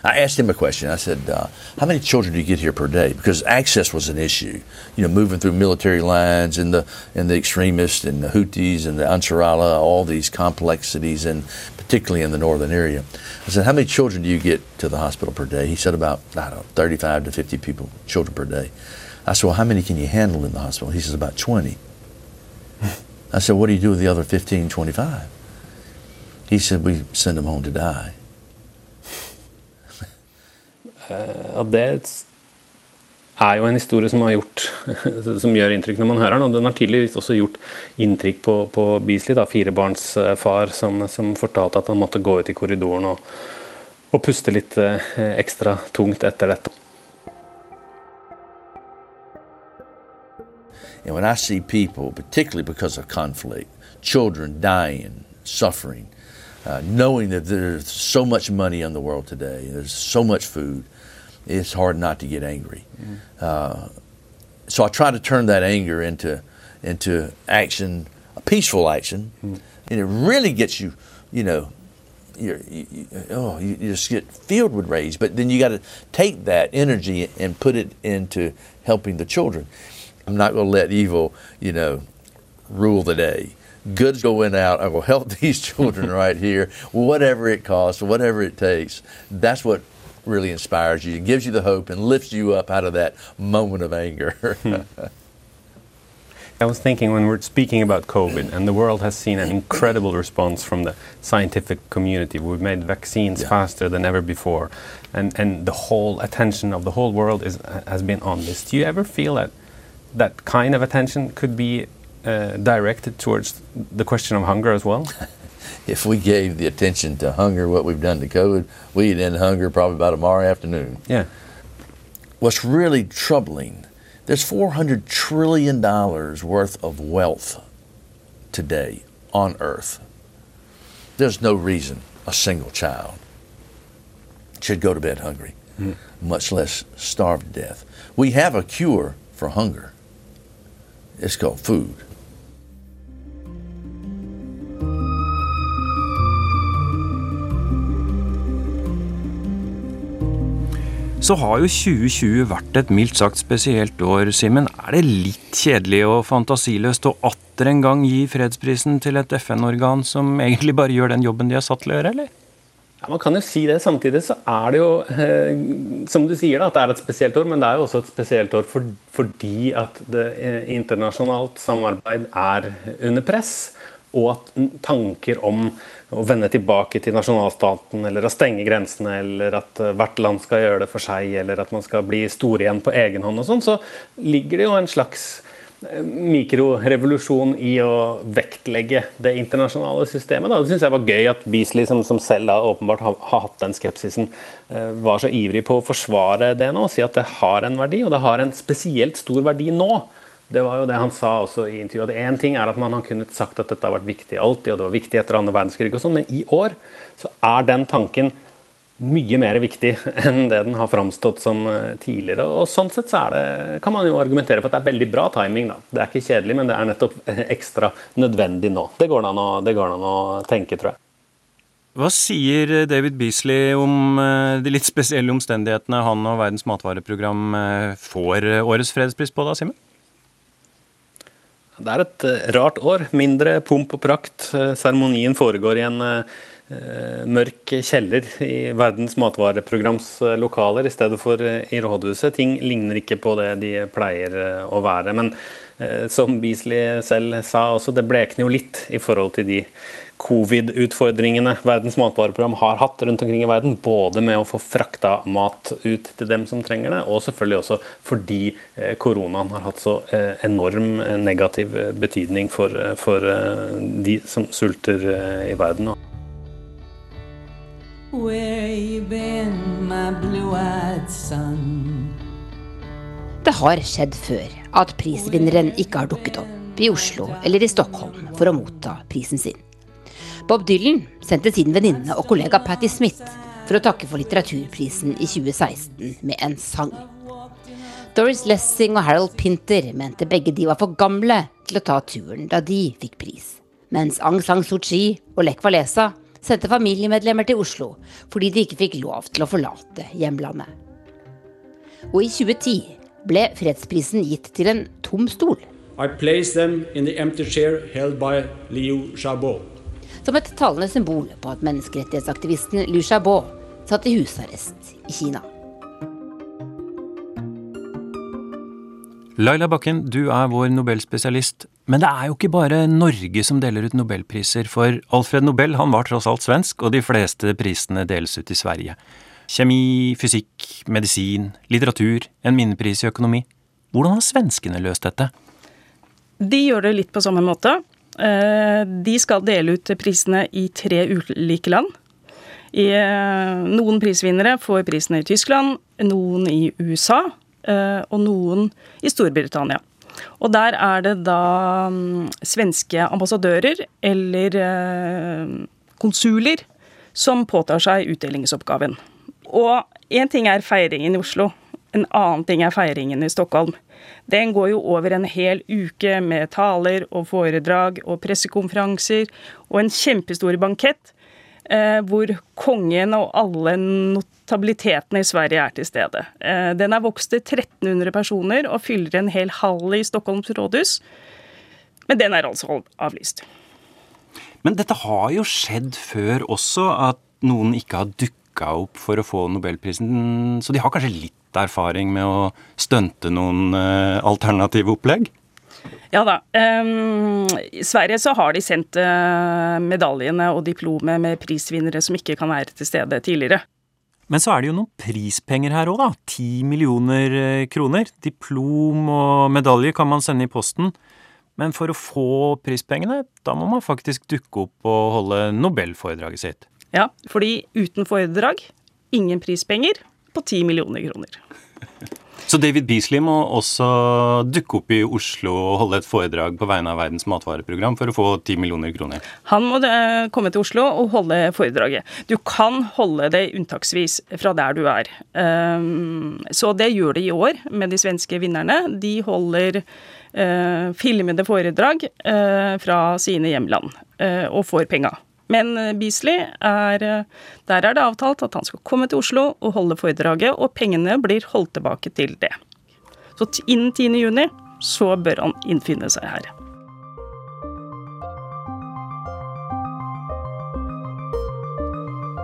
[SPEAKER 24] I asked him a question. I said, uh, "How many children do you get here per day?" Because access was an issue. You know, moving through military lines and the and the extremists and the Houthis and the Ansarallah, all these complexities, and particularly in the northern area. I said, "How many children do you get to the hospital per day?" He said, "About I don't know, 35 to 50 people, children per day." I said, Well, how many can you handle in the hospital? He says, About 20. I said, What do you do with the other 15, 25? He said, We send them home to die.
[SPEAKER 21] Uh, det er jo en historie som, har gjort, som gjør inntrykk når man hører den. Og den har tydeligvis også gjort inntrykk på, på Beasley, da, firebarnsfar, som, som fortalte at han måtte gå ut i korridoren og, og puste litt uh, ekstra tungt etter dette.
[SPEAKER 24] And when I see people, particularly because of conflict, children dying, suffering, uh, knowing that there's so much money in the world today, there's so much food, it's hard not to get angry. Mm. Uh, so I try to turn that anger into into action, a peaceful action, mm. and it really gets you, you know, you, you, oh, you, you just get filled with rage. But then you got to take that energy and put it into helping the children. I'm not going to let evil, you know, rule the day. Good's going out. I will help these children right here, whatever it costs, whatever it takes. That's what really inspires you. It gives you the hope and lifts you up out of that moment of anger.
[SPEAKER 21] I was thinking when we're speaking about COVID, and the world has seen an incredible response from the scientific community. We've made vaccines yeah. faster than ever before, and and the whole attention of the whole world is has been on this. Do you ever feel that that kind of attention could be uh, directed towards the question of hunger as well?
[SPEAKER 24] if we gave the attention to hunger what we've done to COVID, we'd end hunger probably by tomorrow afternoon.
[SPEAKER 21] Yeah.
[SPEAKER 24] what's really troubling, there's $400 trillion worth of wealth today on earth. There's no reason a single child should go to bed hungry, mm. much less starve to death. We have a cure for hunger. It's called food.
[SPEAKER 28] Så har jo 2020 vært et mildt sagt spesielt år, Simen. Er det litt kjedelig og fantasiløst å atter en gang gi fredsprisen til et FN-organ som egentlig bare gjør den jobben de er satt til å gjøre, eller?
[SPEAKER 21] Ja, Man kan jo si det. Samtidig så er det jo, eh, som du sier, da, at det er et spesielt år. Men det er jo også et spesielt år for, fordi at det eh, internasjonalt samarbeid er under press. Og at tanker om å vende tilbake til nasjonalstaten, eller å stenge grensene, eller at eh, hvert land skal gjøre det for seg, eller at man skal bli stor igjen på egen hånd og sånn, så ligger det jo en slags eh, mikrorevolusjon i å vektlegge det internasjonale systemet. Da. Det syns jeg var gøy at Beasley, som, som selv da åpenbart har, har, hatt den skepsisen, eh, var så ivrig på å forsvare det nå og si at det har en verdi, og det har en spesielt stor verdi nå. Det var jo det han sa også i intervjuet. Én ting er at man har kunnet sagt at dette har vært viktig alltid, og det var viktig etter andre verdenskrig og sånn, men i år så er den tanken mye mer viktig enn det den har framstått som eh, tidligere. Og sånn sett så det, kan man jo argumentere for at det er veldig bra timing. da. Det er ikke kjedelig, men det er nettopp ekstra nødvendig nå. Det går det an å, går an å tenke, tror jeg.
[SPEAKER 28] Hva sier David Beasley om eh, de litt spesielle omstendighetene han og Verdens matvareprogram eh, får årets fredspris på, da, Simen?
[SPEAKER 21] Det er et eh, rart år. Mindre pomp og prakt. Eh, seremonien foregår i en uh, mørk kjeller i Verdens matvareprograms lokaler i stedet for i rådhuset. Ting ligner ikke på det de pleier å være. Men som Beasley selv sa også, det blekner jo litt i forhold til de covid-utfordringene Verdens matvareprogram har hatt rundt omkring i verden. Både med å få frakta mat ut til dem som trenger det, og selvfølgelig også fordi eh, koronaen har hatt så eh, enorm eh, negativ betydning for, for de som sulter i verden.
[SPEAKER 14] Det har skjedd før at prisvinneren ikke har dukket opp i Oslo eller i Stockholm for å motta prisen sin. Bob Dylan sendte sin venninne og kollega Patti Smith for å takke for litteraturprisen i 2016 med en sang. Doris Lessing og Harold Pinter mente begge de var for gamle til å ta turen da de fikk pris. Mens Aung San Suu Kyi og Lech Walesa sendte familiemedlemmer til Oslo fordi de ikke fikk lov til å forlate hjemlandet. Og i 2010 ble fredsprisen gitt til en tom stol.
[SPEAKER 23] I place them in the empty chair held by Liu Xiaobo
[SPEAKER 14] som et talende symbol på at menneskerettighetsaktivisten Liu Xiaobo satt i husarrest i Kina.
[SPEAKER 28] Laila Bakken, du er vår nobelspesialist. Men det er jo ikke bare Norge som deler ut nobelpriser, for Alfred Nobel han var tross alt svensk, og de fleste prisene deles ut i Sverige. Kjemi, fysikk, medisin, litteratur, en minnepris i økonomi. Hvordan har svenskene løst dette?
[SPEAKER 25] De gjør det litt på samme måte. Eh, de skal dele ut prisene i tre ulike land. Eh, noen prisvinnere får prisene i Tyskland, noen i USA eh, og noen i Storbritannia. Og der er det da mm, svenske ambassadører eller konsuler som påtar seg utdelingsoppgaven. Og én ting er feiringen i Oslo, en annen ting er feiringen i Stockholm. Den går jo over en hel uke med taler og foredrag og pressekonferanser og en kjempestor bankett eh, hvor kongen og alle notabilitetene i Sverige er til stede. Eh, den er vokst til 1300 personer og fyller en hel hall i Stockholms rådhus. Men den er altså avlyst.
[SPEAKER 28] Men dette har jo skjedd før også, at noen ikke har dukka opp for å få nobelprisen. Så de har kanskje litt erfaring med å stunte noen uh, alternative opplegg?
[SPEAKER 25] Ja da. Um, I Sverige så har de sendt uh, medaljene og diplomet med prisvinnere som ikke kan være til stede tidligere.
[SPEAKER 28] Men så er det jo noen prispenger her òg, da. Ti millioner eh, kroner. Diplom og medalje kan man sende i posten. Men for å få prispengene, da må man faktisk dukke opp og holde nobelforedraget sitt.
[SPEAKER 25] Ja, fordi uten foredrag, ingen prispenger på 10 millioner kroner.
[SPEAKER 28] Så David Beasley må også dukke opp i Oslo og holde et foredrag på vegne av Verdens matvareprogram for å få 10 millioner kroner?
[SPEAKER 25] Han må eh, komme til Oslo og holde foredraget. Du kan holde det unntaksvis fra der du er. Um, så det gjør de i år med de svenske vinnerne. De holder uh, filmede foredrag uh, fra sine hjemland og får penga. Men eh, Beasley er eh, Der er det avtalt at han skal komme til Oslo og holde foredraget, og pengene blir holdt tilbake til det. Så innen 10. juni så bør han innfinne seg her.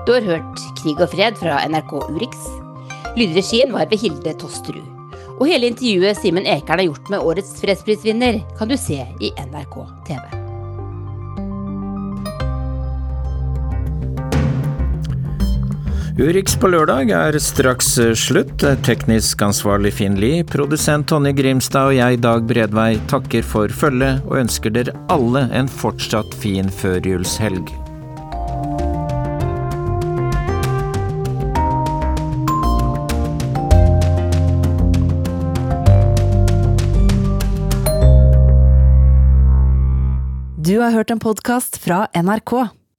[SPEAKER 14] Du har hørt Krig og fred fra NRK Urix. Lydregien var ved Hilde Tosterud. Og hele intervjuet Simen Ekern har gjort med årets fredsprisvinner, kan du se i NRK TV.
[SPEAKER 2] Urix på lørdag er straks slutt. Teknisk ansvarlig Finn Lie, produsent Tonje Grimstad og jeg, Dag Bredvei, takker for følget og ønsker dere alle en fortsatt fin førjulshelg.
[SPEAKER 29] Du har hørt en podkast fra NRK.